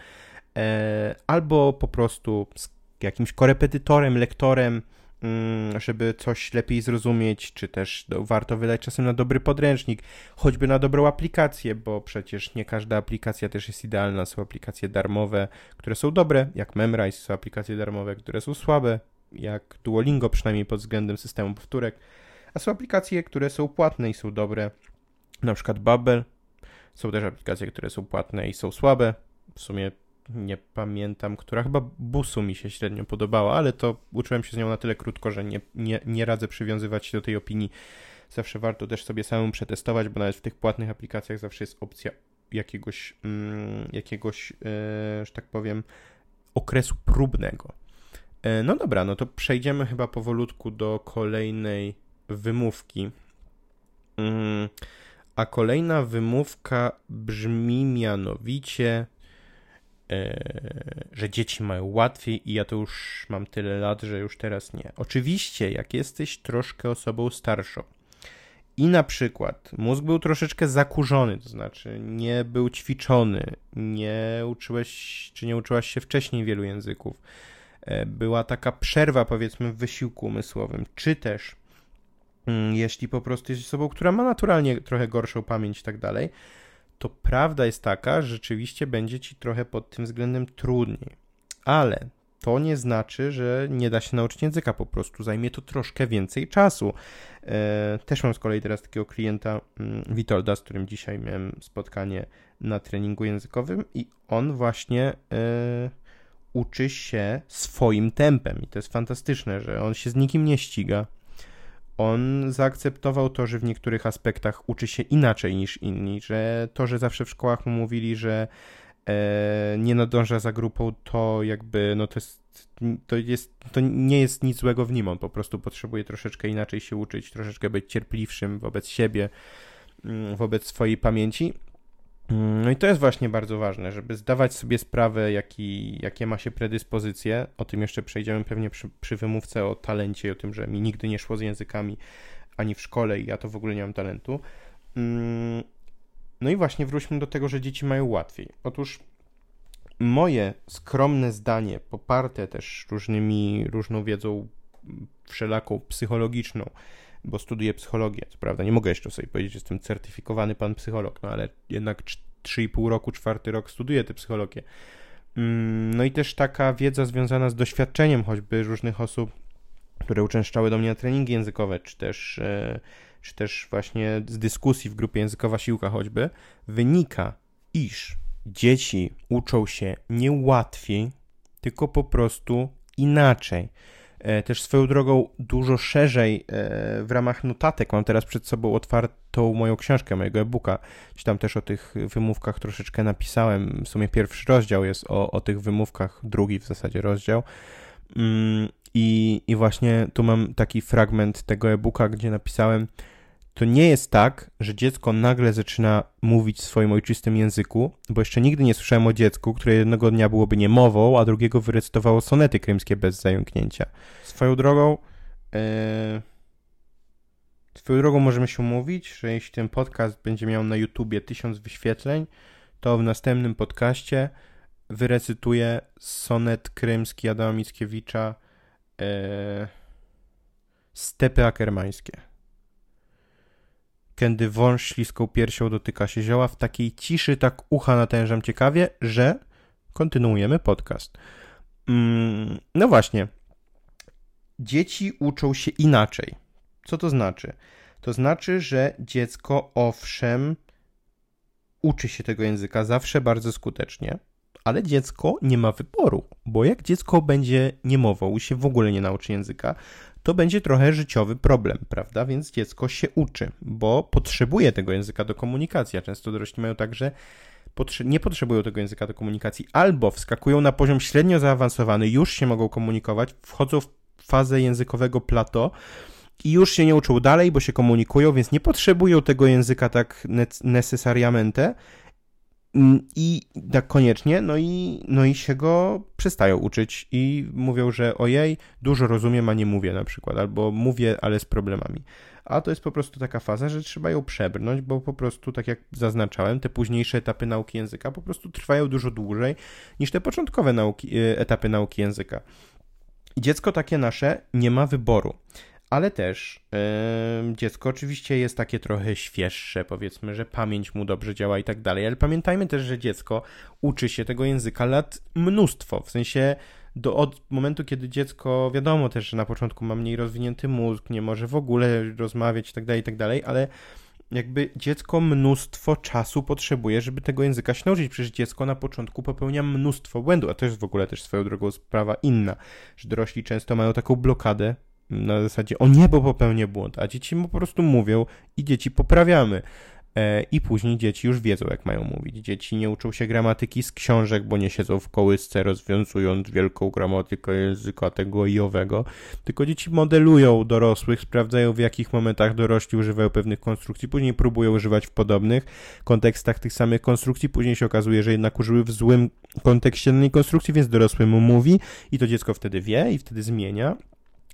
e, albo po prostu z jakimś korepetytorem, lektorem, mm, żeby coś lepiej zrozumieć, czy też warto wydać czasem na dobry podręcznik, choćby na dobrą aplikację, bo przecież nie każda aplikacja też jest idealna. Są aplikacje darmowe, które są dobre, jak Memrise, są aplikacje darmowe, które są słabe, jak Duolingo, przynajmniej pod względem systemu powtórek, a są aplikacje, które są płatne i są dobre, na przykład Babel. Są też aplikacje, które są płatne i są słabe. W sumie nie pamiętam, która chyba Busu mi się średnio podobała, ale to uczyłem się z nią na tyle krótko, że nie, nie, nie radzę przywiązywać się do tej opinii. Zawsze warto też sobie samemu przetestować, bo nawet w tych płatnych aplikacjach zawsze jest opcja jakiegoś, mm, jakiegoś e, że tak powiem, okresu próbnego. E, no dobra, no to przejdziemy chyba powolutku do kolejnej wymówki. Mm, a kolejna wymówka brzmi mianowicie, e, że dzieci mają łatwiej i ja to już mam tyle lat, że już teraz nie. Oczywiście, jak jesteś troszkę osobą starszą i na przykład mózg był troszeczkę zakurzony, to znaczy nie był ćwiczony, nie uczyłeś czy nie uczyłaś się wcześniej wielu języków, e, była taka przerwa powiedzmy w wysiłku umysłowym, czy też jeśli po prostu jesteś osobą, która ma naturalnie trochę gorszą pamięć i tak dalej, to prawda jest taka, że rzeczywiście będzie ci trochę pod tym względem trudniej. Ale to nie znaczy, że nie da się nauczyć języka, po prostu zajmie to troszkę więcej czasu. E, też mam z kolei teraz takiego klienta, mm, Witolda, z którym dzisiaj miałem spotkanie na treningu językowym i on właśnie e, uczy się swoim tempem i to jest fantastyczne, że on się z nikim nie ściga. On zaakceptował to, że w niektórych aspektach uczy się inaczej niż inni, że to, że zawsze w szkołach mu mówili, że e, nie nadąża za grupą, to jakby, no to jest, to jest, to nie jest nic złego w nim, on po prostu potrzebuje troszeczkę inaczej się uczyć, troszeczkę być cierpliwszym wobec siebie, mm, wobec swojej pamięci. Mm, no i to jest właśnie bardzo ważne, żeby zdawać sobie sprawę, jaki, jakie ma się predyspozycje. O tym jeszcze przejdziemy pewnie przy, przy wymówce o talencie, o tym, że mi nigdy nie szło z językami ani w szkole i ja to w ogóle nie mam talentu. Mm, no i właśnie wróćmy do tego, że dzieci mają łatwiej. Otóż moje skromne zdanie, poparte też różnymi, różną wiedzą wszelaką psychologiczną, bo studiuję psychologię, co prawda nie mogę jeszcze sobie powiedzieć, że jestem certyfikowany pan psycholog, no ale jednak 3,5 roku, czwarty rok studiuję tę psychologię. Mm, no i też taka wiedza związana z doświadczeniem choćby różnych osób, które uczęszczały do mnie na treningi językowe, czy też e, czy też właśnie z dyskusji w grupie językowa siłka choćby, wynika, iż dzieci uczą się nie łatwiej, tylko po prostu inaczej. E, też swoją drogą dużo szerzej e, w ramach notatek mam teraz przed sobą otwartą moją książkę, mojego e-booka. Gdzieś tam też o tych wymówkach troszeczkę napisałem. W sumie pierwszy rozdział jest o, o tych wymówkach, drugi w zasadzie rozdział. Mm, I, I właśnie tu mam taki fragment tego e-booka, gdzie napisałem, to nie jest tak, że dziecko nagle zaczyna mówić w swoim ojczystym języku, bo jeszcze nigdy nie słyszałem o dziecku, które jednego dnia byłoby niemową, a drugiego wyrecytowało sonety krymskie bez zająknięcia. Swoją drogą, e, swoją drogą możemy się umówić, że jeśli ten podcast będzie miał na YouTubie tysiąc wyświetleń, to w następnym podcaście wyrecytuję sonet krymski Adama Mickiewicza e, Stepy akermańskie kiedy wąż śliską piersią dotyka się zioła, w takiej ciszy tak ucha natężam ciekawie, że kontynuujemy podcast. Mm, no właśnie. Dzieci uczą się inaczej. Co to znaczy? To znaczy, że dziecko owszem uczy się tego języka zawsze bardzo skutecznie, ale dziecko nie ma wyboru, bo jak dziecko będzie niemową i się w ogóle nie nauczy języka, to będzie trochę życiowy problem, prawda? Więc dziecko się uczy, bo potrzebuje tego języka do komunikacji, a często dorośli mają tak, że nie potrzebują tego języka do komunikacji, albo wskakują na poziom średnio zaawansowany, już się mogą komunikować, wchodzą w fazę językowego plato i już się nie uczą dalej, bo się komunikują, więc nie potrzebują tego języka tak necesariamente, Mm, I tak koniecznie, no i, no i się go przestają uczyć i mówią, że ojej, dużo rozumiem, a nie mówię na przykład, albo mówię, ale z problemami. A to jest po prostu taka faza, że trzeba ją przebrnąć, bo po prostu, tak jak zaznaczałem, te późniejsze etapy nauki języka po prostu trwają dużo dłużej niż te początkowe nauki, e, etapy nauki języka. Dziecko takie nasze nie ma wyboru ale też yy, dziecko oczywiście jest takie trochę świeższe, powiedzmy, że pamięć mu dobrze działa i tak dalej, ale pamiętajmy też, że dziecko uczy się tego języka lat mnóstwo, w sensie do, od momentu, kiedy dziecko, wiadomo też, że na początku ma mniej rozwinięty mózg, nie może w ogóle rozmawiać i tak dalej, i tak dalej, ale jakby dziecko mnóstwo czasu potrzebuje, żeby tego języka się nauczyć. Przecież dziecko na początku popełnia mnóstwo błędów, a to jest w ogóle też swoją drogą sprawa inna, że dorośli często mają taką blokadę na zasadzie o niebo popełnię błąd, a dzieci mu po prostu mówią i dzieci poprawiamy. E, I później dzieci już wiedzą, jak mają mówić. Dzieci nie uczą się gramatyki z książek, bo nie siedzą w kołysce rozwiązując wielką gramatykę języka tego i owego, tylko dzieci modelują dorosłych, sprawdzają w jakich momentach dorośli używają pewnych konstrukcji, później próbują używać w podobnych kontekstach tych samych konstrukcji, później się okazuje, że jednak użyły w złym kontekście danej konstrukcji, więc dorosły mu mówi i to dziecko wtedy wie i wtedy zmienia.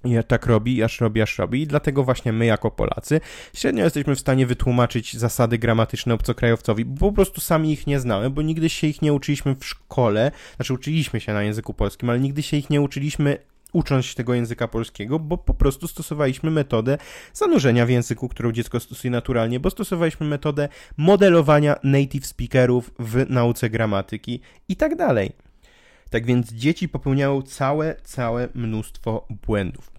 I tak robi, aż robi, aż robi. I dlatego właśnie my, jako Polacy, średnio jesteśmy w stanie wytłumaczyć zasady gramatyczne obcokrajowcowi, bo po prostu sami ich nie znamy, bo nigdy się ich nie uczyliśmy w szkole, znaczy uczyliśmy się na języku polskim, ale nigdy się ich nie uczyliśmy ucząc się tego języka polskiego, bo po prostu stosowaliśmy metodę zanurzenia w języku, którą dziecko stosuje naturalnie, bo stosowaliśmy metodę modelowania native speakerów w nauce gramatyki i tak dalej. Tak więc dzieci popełniają całe, całe mnóstwo błędów.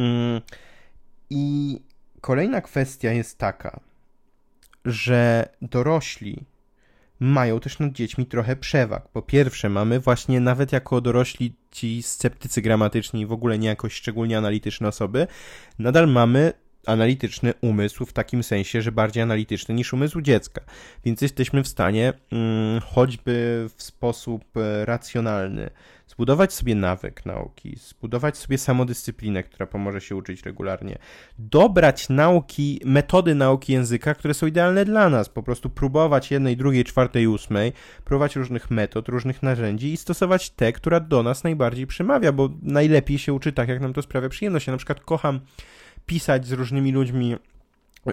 Mm, I kolejna kwestia jest taka, że dorośli mają też nad dziećmi trochę przewag. Po pierwsze, mamy właśnie nawet jako dorośli ci sceptycy gramatyczni, w ogóle nie jakoś szczególnie analityczne osoby, nadal mamy analityczny umysł w takim sensie, że bardziej analityczny niż umysł dziecka. Więc jesteśmy w stanie hmm, choćby w sposób e, racjonalny zbudować sobie nawyk nauki, zbudować sobie samodyscyplinę, która pomoże się uczyć regularnie, dobrać nauki, metody nauki języka, które są idealne dla nas, po prostu próbować jednej, drugiej, czwartej, ósmej, próbować różnych metod, różnych narzędzi i stosować te, która do nas najbardziej przemawia, bo najlepiej się uczy tak, jak nam to sprawia przyjemność. Ja na przykład kocham pisać z różnymi ludźmi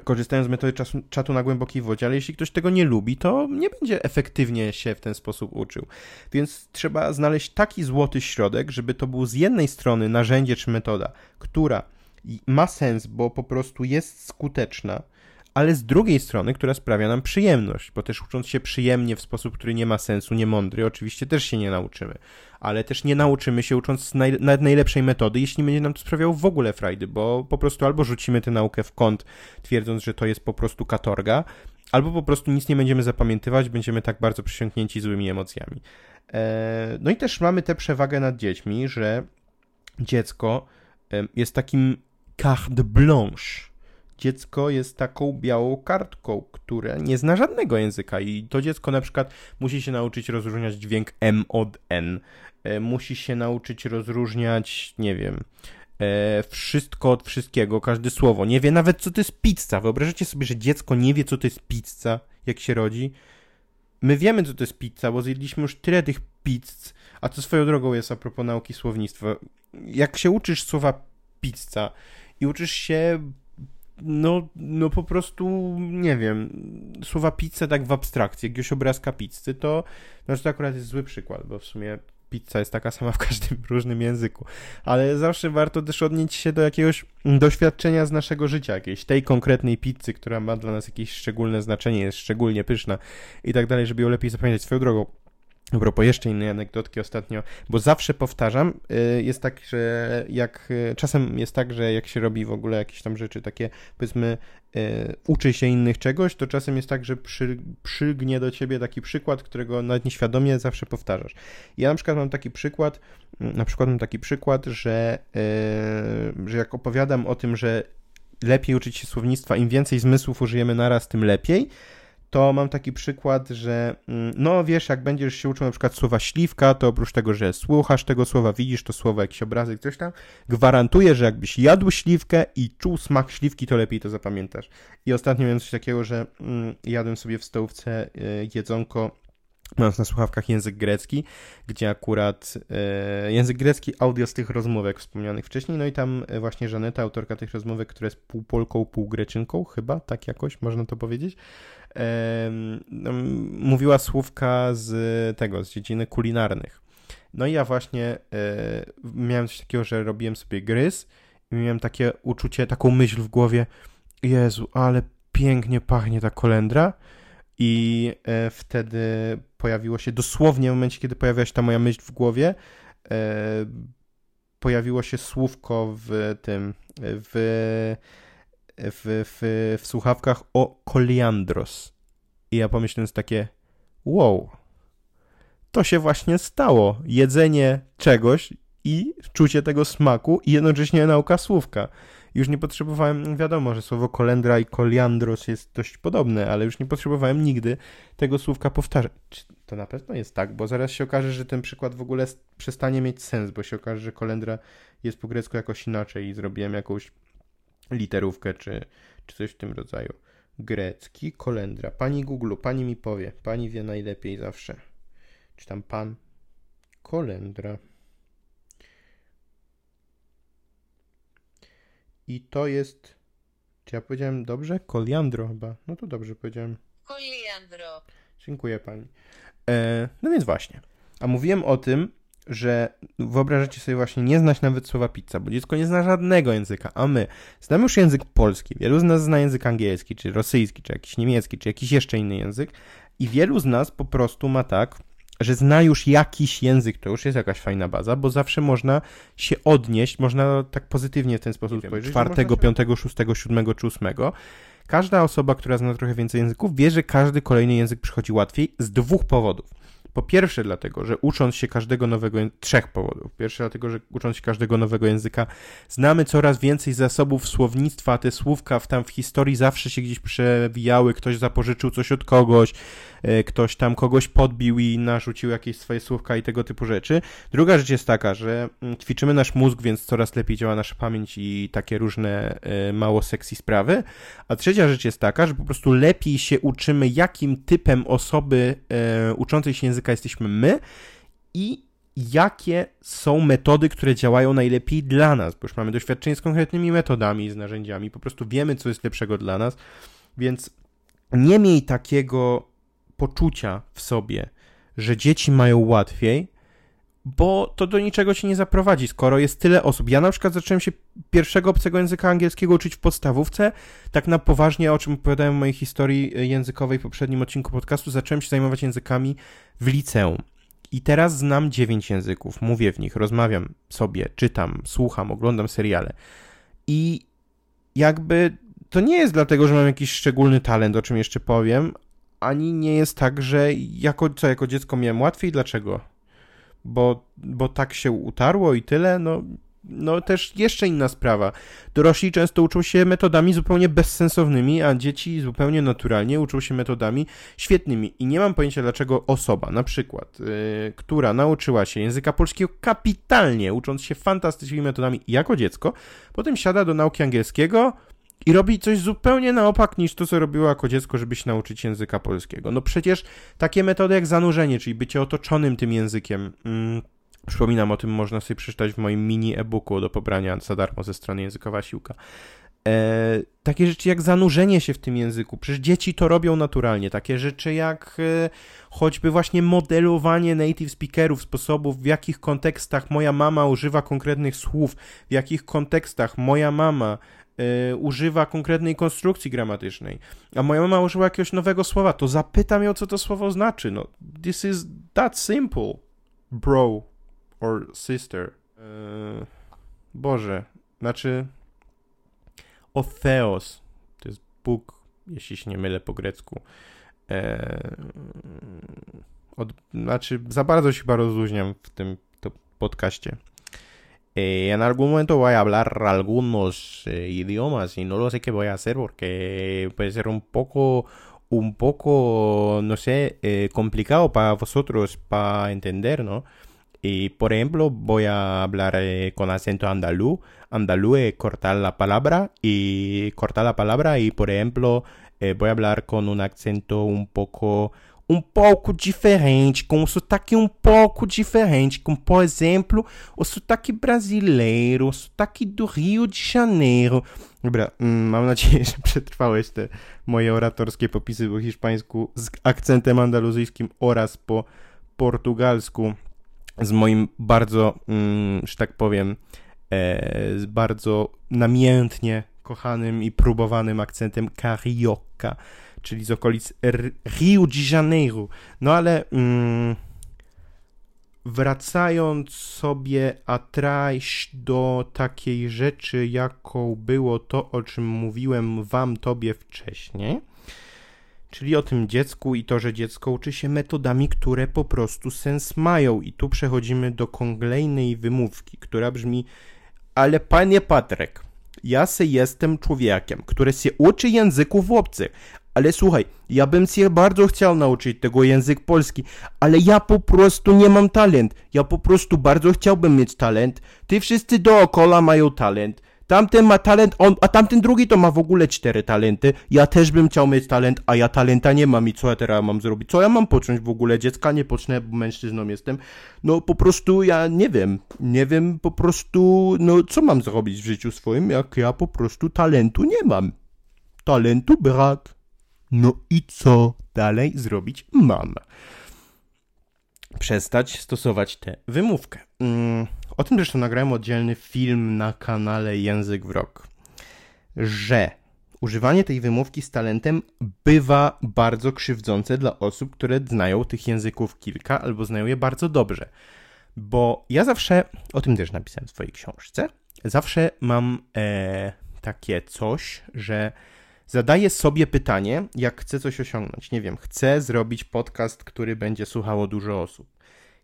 korzystając z metody czasu, czatu na głębokiej wodzie, ale jeśli ktoś tego nie lubi, to nie będzie efektywnie się w ten sposób uczył. Więc trzeba znaleźć taki złoty środek, żeby to był z jednej strony narzędzie czy metoda, która ma sens, bo po prostu jest skuteczna, ale z drugiej strony, która sprawia nam przyjemność, bo też ucząc się przyjemnie w sposób, który nie ma sensu, nie mądry, oczywiście też się nie nauczymy, ale też nie nauczymy się ucząc naj, nawet najlepszej metody, jeśli będzie nam to sprawiało w ogóle frajdy, bo po prostu albo rzucimy tę naukę w kąt, twierdząc, że to jest po prostu katorga, albo po prostu nic nie będziemy zapamiętywać, będziemy tak bardzo przysiągnięci złymi emocjami. Eee, no i też mamy tę przewagę nad dziećmi, że dziecko jest takim carte blanche, dziecko jest taką białą kartką, które nie zna żadnego języka i to dziecko na przykład musi się nauczyć rozróżniać dźwięk M od N, e, musi się nauczyć rozróżniać, nie wiem, e, wszystko od wszystkiego, każde słowo. Nie wie nawet, co to jest pizza. Wyobrażacie sobie, że dziecko nie wie, co to jest pizza, jak się rodzi? My wiemy, co to jest pizza, bo zjedliśmy już tyle tych pizz, a co swoją drogą jest a propos nauki słownictwa. Jak się uczysz słowa pizza i uczysz się no, no po prostu, nie wiem, słowa pizza tak w abstrakcji, jakiegoś obrazka pizzy, to, znaczy to akurat jest zły przykład, bo w sumie pizza jest taka sama w każdym różnym języku, ale zawsze warto też odnieść się do jakiegoś doświadczenia z naszego życia, jakiejś tej konkretnej pizzy, która ma dla nas jakieś szczególne znaczenie, jest szczególnie pyszna i tak dalej, żeby ją lepiej zapamiętać swoją drogą. A propos jeszcze innej anegdotki ostatnio, bo zawsze powtarzam, y, jest tak, że jak y, czasem jest tak, że jak się robi w ogóle jakieś tam rzeczy takie, powiedzmy, y, uczy się innych czegoś, to czasem jest tak, że przy, przygnie do ciebie taki przykład, którego nawet nieświadomie zawsze powtarzasz. Ja na przykład mam taki przykład, na przykład mam taki przykład, że, że jak opowiadam o tym, że lepiej uczyć się słownictwa, im więcej zmysłów użyjemy naraz, tym lepiej, to mam taki przykład, że mm, no wiesz, jak będziesz się uczył na przykład słowa śliwka, to oprócz tego, że słuchasz tego słowa, widzisz to słowo, jakiś obrazek, coś tam, gwarantuję, że jakbyś jadł śliwkę i czuł smak śliwki, to lepiej to zapamiętasz. I ostatnio miałem coś takiego, że mm, jadłem sobie w stołówce y, jedzonko mając na słuchawkach język grecki, gdzie akurat e, język grecki, audio z tych rozmówek wspomnianych wcześniej, no i tam e, właśnie Żaneta, autorka tych rozmówek, która jest pół Polką, pół Greczynką, chyba, tak jakoś można to powiedzieć, no, mówiła słówka z tego, z dziedziny kulinarnych. No i ja właśnie e, miałem coś takiego, że robiłem sobie gryz i miałem takie uczucie, taką myśl w głowie, Jezu, ale pięknie pachnie ta kolendra, i e, wtedy pojawiło się dosłownie w momencie, kiedy pojawiła się ta moja myśl w głowie, e, pojawiło się słówko w tym, w, w, w, w słuchawkach o koliandros. I ja pomyślałem takie, wow, to się właśnie stało. Jedzenie czegoś i czucie tego smaku i jednocześnie nauka słówka. Już nie potrzebowałem, wiadomo, że słowo kolendra i koliandros jest dość podobne, ale już nie potrzebowałem nigdy tego słówka powtarzać. To na pewno jest tak, bo zaraz się okaże, że ten przykład w ogóle przestanie mieć sens, bo się okaże, że kolendra jest po grecku jakoś inaczej i zrobiłem jakąś literówkę czy, czy coś w tym rodzaju. Grecki, kolendra. Pani Google, pani mi powie. Pani wie najlepiej zawsze. Czy tam pan? Kolendra. I to jest. Czy ja powiedziałem dobrze? Koliandro chyba. No to dobrze powiedziałem. Koliandro. Dziękuję pani. E, no więc właśnie. A mówiłem o tym, że wyobrażacie sobie właśnie nie znać nawet słowa pizza, bo dziecko nie zna żadnego języka, a my znamy już język polski, wielu z nas zna język angielski, czy rosyjski, czy jakiś niemiecki, czy jakiś jeszcze inny język i wielu z nas po prostu ma tak, że zna już jakiś język, to już jest jakaś fajna baza, bo zawsze można się odnieść, można tak pozytywnie w ten sposób spojrzeć, czwartego, piątego, szóstego, siódmego czy ósmego. Każda osoba, która zna trochę więcej języków, wie, że każdy kolejny język przychodzi łatwiej z dwóch powodów. Po pierwsze dlatego, że ucząc się każdego nowego, trzech powodów. Pierwsze dlatego, że ucząc się każdego nowego języka, znamy coraz więcej zasobów słownictwa, te słówka w, tam w historii zawsze się gdzieś przewijały, ktoś zapożyczył coś od kogoś, e, ktoś tam kogoś podbił i narzucił jakieś swoje słówka i tego typu rzeczy. Druga rzecz jest taka, że mm, ćwiczymy nasz mózg, więc coraz lepiej działa nasza pamięć i takie różne e, mało sexy sprawy. A trzecia rzecz jest taka, że po prostu lepiej się uczymy, jakim typem osoby e, uczącej się języka języka jesteśmy my i jakie są metody, które działają najlepiej dla nas, bo już mamy doświadczenie z konkretnymi metodami, z narzędziami, po prostu wiemy, co jest lepszego dla nas, więc nie miej takiego poczucia w sobie, że dzieci mają łatwiej, bo to do niczego ci nie zaprowadzi, skoro jest tyle osób. Ja na przykład zacząłem się pierwszego obcego języka angielskiego uczyć w podstawówce, tak na poważnie, o czym opowiadałem w mojej historii językowej w poprzednim odcinku podcastu, zacząłem się zajmować językami w liceum. I teraz znam dziewięć języków, mówię w nich, rozmawiam sobie, czytam, słucham, oglądam seriale. I jakby to nie jest dlatego, że mam jakiś szczególny talent, o czym jeszcze powiem, ani nie jest tak, że jako, co, jako dziecko miałem łatwiej. Dlaczego? Bo, bo tak się utarło i tyle, no, no też jeszcze inna sprawa. Dorośli często uczą się metodami zupełnie bezsensownymi, a dzieci zupełnie naturalnie uczą się metodami świetnymi. I nie mam pojęcia, dlaczego osoba, na przykład, yy, która nauczyła się języka polskiego kapitalnie, ucząc się fantastycznymi metodami jako dziecko, potem siada do nauki angielskiego, i robi coś zupełnie na opak niż to, co robiło jako dziecko, żeby się nauczyć języka polskiego. No przecież takie metody jak zanurzenie, czyli bycie otoczonym tym językiem. Mm, przypominam o tym, można sobie przeczytać w moim mini e-booku do pobrania za darmo ze strony Językowa Siłka. E, takie rzeczy jak zanurzenie się w tym języku, przecież dzieci to robią naturalnie. Takie rzeczy jak e, choćby właśnie modelowanie native speakerów, sposobów, w jakich kontekstach moja mama używa konkretnych słów, w jakich kontekstach moja mama y, używa konkretnej konstrukcji gramatycznej, a moja mama użyła jakiegoś nowego słowa, to zapytam ją, co to słowo znaczy. No, this is that simple, bro or sister. Y, Boże, znaczy Otheos, to jest Bóg, jeśli się nie mylę po grecku. E, od, znaczy, za bardzo się chyba rozluźniam w tym podcaście. Eh, en algún momento voy a hablar algunos eh, idiomas y no lo sé qué voy a hacer porque puede ser un poco, un poco, no sé, eh, complicado para vosotros para entender, ¿no? Y por ejemplo, voy a hablar con acento andaluz. Andaluz es cortar la palabra y cortar la palabra y por ejemplo, voy a hablar con un acento un poco um pouco diferente, com um sotaque um pouco diferente, como por exemplo o sotaque brasileiro, o sotaque do Rio de Janeiro. Dobra, mm, mam nadzieję, że przetrwałeś te moje oratorskie popisy po hiszpańsku z akcentem andaluzyjskim oraz po portugalsku z moim bardzo, mm, że tak powiem, e, z bardzo namiętnie kochanym i próbowanym akcentem carioca czyli z okolic Rio de Janeiro. No ale mm, wracając sobie atrajś do takiej rzeczy, jaką było to, o czym mówiłem wam, tobie wcześniej, czyli o tym dziecku i to, że dziecko uczy się metodami, które po prostu sens mają. I tu przechodzimy do kolejnej wymówki, która brzmi ale panie Patrek, ja se jestem człowiekiem, który się uczy języków obcych, ale słuchaj, ja bym się bardzo chciał nauczyć tego język polski, ale ja po prostu nie mam talent. Ja po prostu bardzo chciałbym mieć talent. Ty wszyscy dookoła mają talent. Tamten ma talent, on, a tamten drugi to ma w ogóle cztery talenty. Ja też bym chciał mieć talent, a ja talenta nie mam i co ja teraz mam zrobić? Co ja mam począć w ogóle? Dziecka nie pocznę, bo mężczyzną jestem. No po prostu ja nie wiem. Nie wiem po prostu, no co mam zrobić w życiu swoim, jak ja po prostu talentu nie mam. Talentu brak. No i co dalej zrobić mam? Przestać stosować tę wymówkę. Mm, o tym zresztą nagrałem oddzielny film na kanale Język w Rok. Że używanie tej wymówki z talentem bywa bardzo krzywdzące dla osób, które znają tych języków kilka albo znają je bardzo dobrze. Bo ja zawsze, o tym też napisałem w swojej książce, zawsze mam e, takie coś, że zadaję sobie pytanie, jak chcę coś osiągnąć. Nie wiem, chcę zrobić podcast, który będzie słuchało dużo osób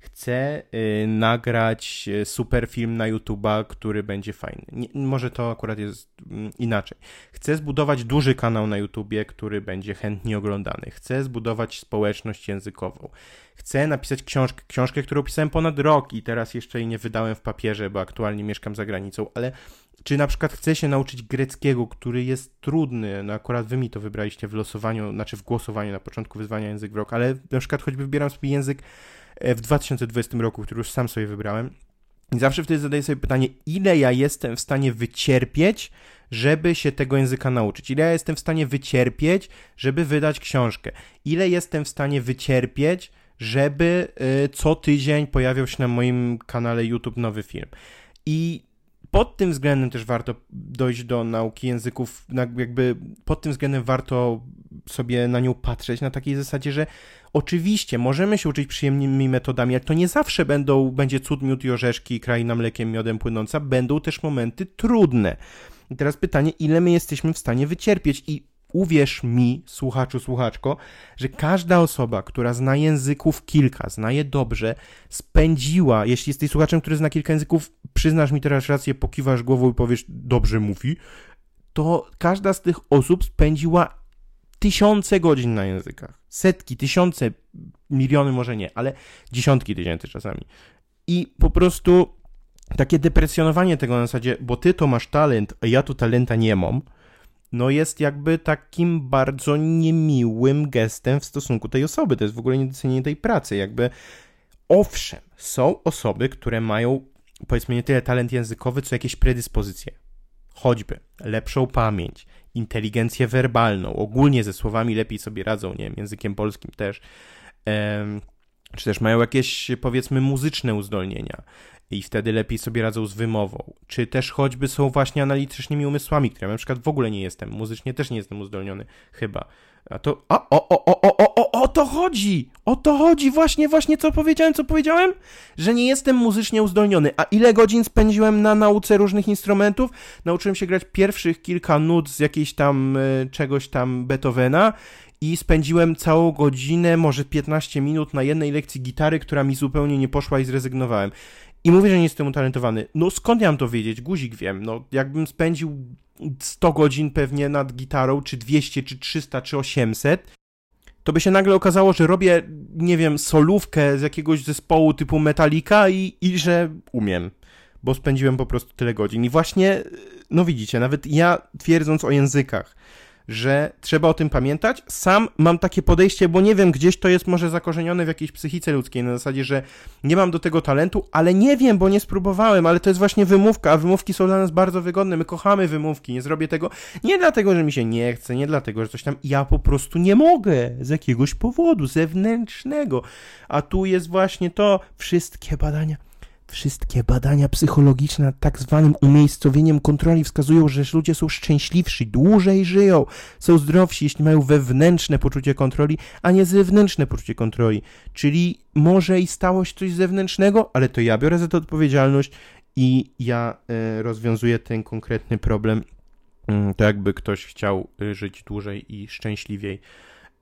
chcę y, nagrać y, super film na YouTube'a, który będzie fajny. Nie, może to akurat jest y, inaczej. Chcę zbudować duży kanał na YouTubie, który będzie chętnie oglądany. Chcę zbudować społeczność językową. Chcę napisać książkę, książkę, którą pisałem ponad rok i teraz jeszcze jej nie wydałem w papierze, bo aktualnie mieszkam za granicą, ale czy na przykład chcę się nauczyć greckiego, który jest trudny, no akurat wy mi to wybraliście w losowaniu, znaczy w głosowaniu na początku wyzwania język w rok, ale na przykład choćby wybieram sobie język E, w 2020 roku, który już sam sobie wybrałem. I zawsze wtedy zadaję sobie pytanie, ile ja jestem w stanie wycierpieć, żeby się tego języka nauczyć? Ile ja jestem w stanie wycierpieć, żeby wydać książkę? Ile jestem w stanie wycierpieć, żeby y, co tydzień pojawiał się na moim kanale YouTube nowy film? I pod tym względem też warto dojść do nauki języków, jakby pod tym względem warto sobie na nią patrzeć na takiej zasadzie, że oczywiście możemy się uczyć przyjemnymi metodami, ale to nie zawsze będą, będzie cud, miód i orzeszki, kraina mlekiem, miodem płynąca, będą też momenty trudne. I teraz pytanie, ile my jesteśmy w stanie wycierpieć i uwierz mi, słuchaczu, słuchaczko, że każda osoba, która zna języków kilka, zna je dobrze, spędziła, jeśli jesteś słuchaczem, który zna kilka języków, przyznasz mi teraz rację, pokiwasz głową i powiesz, dobrze mówi, to każda z tych osób spędziła tysiące godzin na językach. Setki, tysiące, miliony może nie, ale dziesiątki tysięcy czasami. I po prostu takie depresjonowanie tego na zasadzie, bo ty to masz talent, a ja tu talenta nie mam, no jest jakby takim bardzo niemiłym gestem w stosunku tej osoby. To jest w ogóle niedocenienie tej pracy. Jakby owszem, są osoby, które mają powiedzmy nie tyle talent językowy, co jakieś predyspozycje. Choćby lepszą pamięć, inteligencję werbalną, ogólnie ze słowami lepiej sobie radzą, nie wiem, językiem polskim też. czy też mają jakieś, powiedzmy, muzyczne uzdolnienia i wtedy lepiej sobie radzą z wymową. Czy też choćby są właśnie analitycznymi umysłami, które ja na przykład w ogóle nie jestem. Muzycznie też nie jestem uzdolniony, chyba. A to. A, o, o, o, o, o, o, o to chodzi! O to chodzi! Właśnie, właśnie co powiedziałem, co powiedziałem? Że nie jestem muzycznie uzdolniony. A ile godzin spędziłem na nauce różnych instrumentów? Nauczyłem się grać pierwszych kilka nut z jakiejś tam y, czegoś tam Beethovena i spędziłem całą godzinę, może 15 minut na jednej lekcji gitary, która mi zupełnie nie poszła i zrezygnowałem. I mówię, że nie jestem utalentowany. No skąd ja mam to wiedzieć? Guzik wiem. No jakbym spędził 100 godzin pewnie nad gitarą, czy 200, czy 300, czy 800, to by się nagle okazało, że robię, nie wiem, solówkę z jakiegoś zespołu typu Metallica i, i że umiem. Bo spędziłem po prostu tyle godzin. I właśnie, no widzicie, nawet ja twierdząc o językach, że trzeba o tym pamiętać. Sam mam takie podejście, bo nie wiem, gdzieś to jest może zakorzenione w jakiejś psychice ludzkiej, na zasadzie, że nie mam do tego talentu, ale nie wiem, bo nie spróbowałem, ale to jest właśnie wymówka, a wymówki są dla nas bardzo wygodne. My kochamy wymówki, nie zrobię tego nie dlatego, że mi się nie chce, nie dlatego, że coś tam, ja po prostu nie mogę z jakiegoś powodu zewnętrznego. A tu jest właśnie to, wszystkie badania Wszystkie badania psychologiczne nad tak zwanym umiejscowieniem kontroli wskazują, że ludzie są szczęśliwsi, dłużej żyją, są zdrowsi, jeśli mają wewnętrzne poczucie kontroli, a nie zewnętrzne poczucie kontroli. Czyli może i stało się coś zewnętrznego, ale to ja biorę za to odpowiedzialność i ja y, rozwiązuję ten konkretny problem. Y, to jakby ktoś chciał y, żyć dłużej i szczęśliwiej.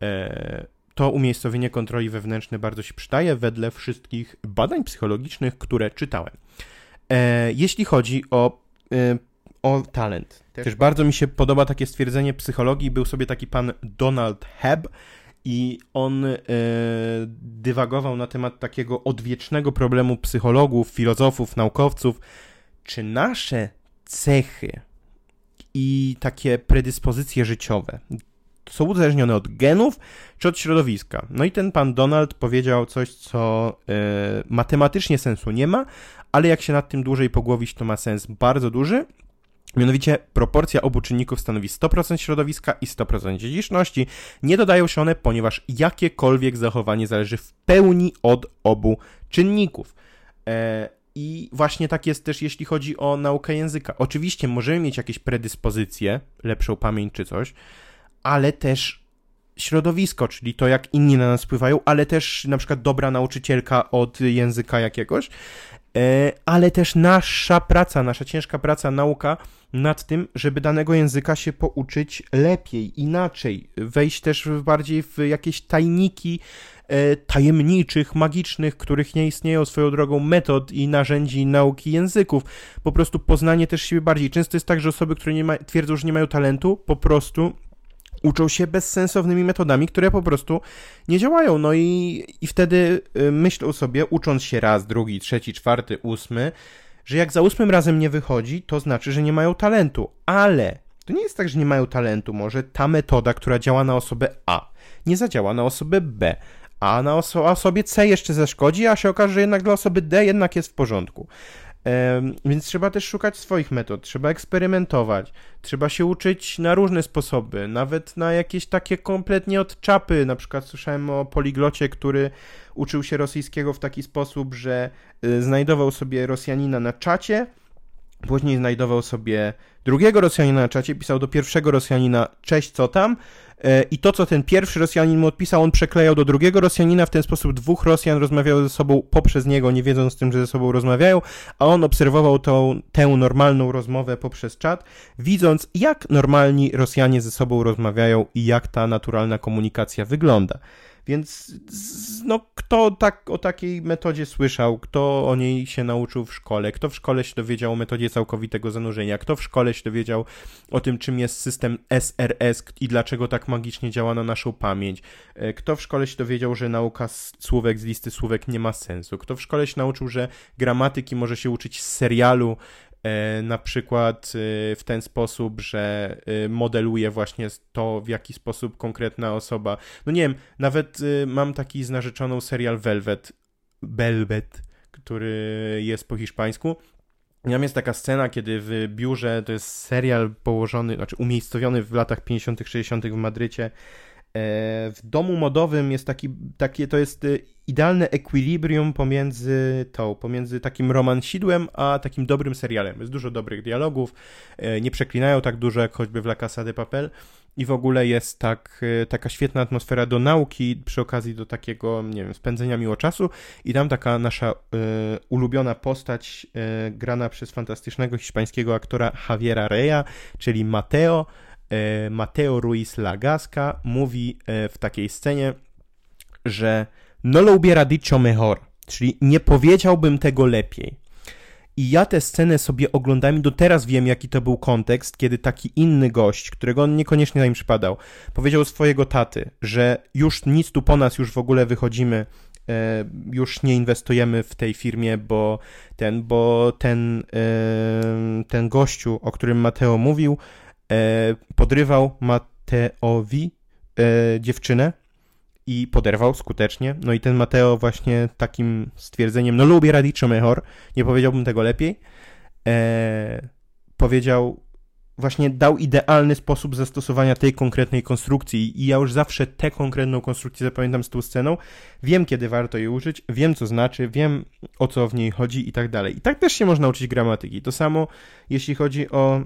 E, to umiejscowienie kontroli wewnętrznej bardzo się przydaje wedle wszystkich badań psychologicznych, które czytałem. E, jeśli chodzi o, e, o talent, też, też bardzo mi się podoba takie stwierdzenie psychologii. Był sobie taki pan Donald Hebb i on e, dywagował na temat takiego odwiecznego problemu psychologów, filozofów, naukowców. Czy nasze cechy i takie predyspozycje życiowe są uzależnione od genów czy od środowiska. No i ten pan Donald powiedział coś, co y, matematycznie sensu nie ma, ale jak się nad tym dłużej pogłowić, to ma sens bardzo duży. Mianowicie proporcja obu czynników stanowi 100% środowiska i 100% dziedziczności. Nie dodają się one, ponieważ jakiekolwiek zachowanie zależy w pełni od obu czynników. E, I właśnie tak jest też, jeśli chodzi o naukę języka. Oczywiście możemy mieć jakieś predyspozycje, lepszą pamięć czy coś, ale też środowisko, czyli to, jak inni na nas wpływają, ale też na przykład dobra nauczycielka od języka jakiegoś, e, ale też nasza praca, nasza ciężka praca, nauka nad tym, żeby danego języka się pouczyć lepiej, inaczej, wejść też bardziej w jakieś tajniki e, tajemniczych, magicznych, których nie istnieją swoją drogą metod i narzędzi nauki języków. Po prostu poznanie też siebie bardziej. Często jest tak, że osoby, które nie ma, twierdzą, że nie mają talentu, po prostu uczą się bezsensownymi metodami, które po prostu nie działają. No i, i wtedy y, myślą sobie, ucząc się raz, drugi, trzeci, czwarty, ósmy, że jak za ósmym razem nie wychodzi, to znaczy, że nie mają talentu. Ale to nie jest tak, że nie mają talentu. Może ta metoda, która działa na osobę A, nie zadziała na osobę B, a na oso osobie C jeszcze zaszkodzi, a się okaże, że jednak dla osoby D jednak jest w porządku. Więc trzeba też szukać swoich metod, trzeba eksperymentować, trzeba się uczyć na różne sposoby, nawet na jakieś takie kompletnie od czapy. Na przykład słyszałem o poliglocie, który uczył się rosyjskiego w taki sposób, że y, znajdował sobie Rosjanina na czacie, później znajdował sobie drugiego Rosjanina na czacie, pisał do pierwszego Rosjanina cześć, co tam, I to, co ten pierwszy Rosjanin mu odpisał, on przeklejał do drugiego Rosjanina. W ten sposób dwóch Rosjan rozmawiało ze sobą poprzez niego, nie wiedząc tym, że ze sobą rozmawiają, a on obserwował tą, tę normalną rozmowę poprzez czat, widząc, jak normalni Rosjanie ze sobą rozmawiają i jak ta naturalna komunikacja wygląda. Więc no, kto tak, o takiej metodzie słyszał, kto o niej się nauczył w szkole, kto w szkole się dowiedział o metodzie całkowitego zanurzenia, kto w szkole się dowiedział o tym, czym jest system SRS i dlaczego tak magicznie działa na naszą pamięć, e, kto w szkole się dowiedział, że nauka słówek z listy słówek nie ma sensu, kto w szkole się nauczył, że gramatyki może się uczyć z serialu, na przykład e, w ten sposób, że e, modeluje właśnie to, w jaki sposób konkretna osoba. No nie wiem, nawet mam taki z narzeczoną serial Velvet, Velvet, który jest po hiszpańsku. Tam jest taka scena, kiedy w biurze, to jest serial położony, znaczy umiejscowiony w latach 50., 60. w Madrycie, w domu modowym jest taki, takie, to jest idealne equilibrium pomiędzy tą, pomiędzy takim romansidłem, a takim dobrym serialem. Jest dużo dobrych dialogów, e, nie przeklinają tak dużo jak choćby w La Casa de Papel i w ogóle jest tak, e, taka świetna atmosfera do nauki, przy okazji do takiego, nie wiem, spędzenia miło czasu i tam taka nasza y, ulubiona postać y, grana przez fantastycznego hiszpańskiego aktora Javiera Reya, czyli Mateo, y, Mateo Ruiz Lagasca mówi w takiej scenie, że no lo hubiera dicho mejor, czyli nie powiedziałbym tego lepiej. I ja tę scenę sobie oglądałem i do teraz wiem, jaki to był kontekst, kiedy taki inny gość, którego on niekoniecznie na nim przypadał, powiedział swojego taty, że już nic tu po nas, już w ogóle wychodzimy, e, już nie inwestujemy w tej firmie, bo ten, bo ten, e, ten gościu, o którym Mateo mówił, e, podrywał Mateowi e, dziewczynę, i poderwał skutecznie. No i ten Mateo właśnie takim stwierdzeniem, no lubię Radicho mejor, nie powiedziałbym tego lepiej, e, powiedział, właśnie dał idealny sposób zastosowania tej konkretnej konstrukcji i ja już zawsze tę konkretną konstrukcję zapamiętam z tą sceną, wiem kiedy warto jej użyć, wiem co znaczy, wiem o co w niej chodzi i tak dalej. I tak też się można uczyć gramatyki. To samo jeśli chodzi o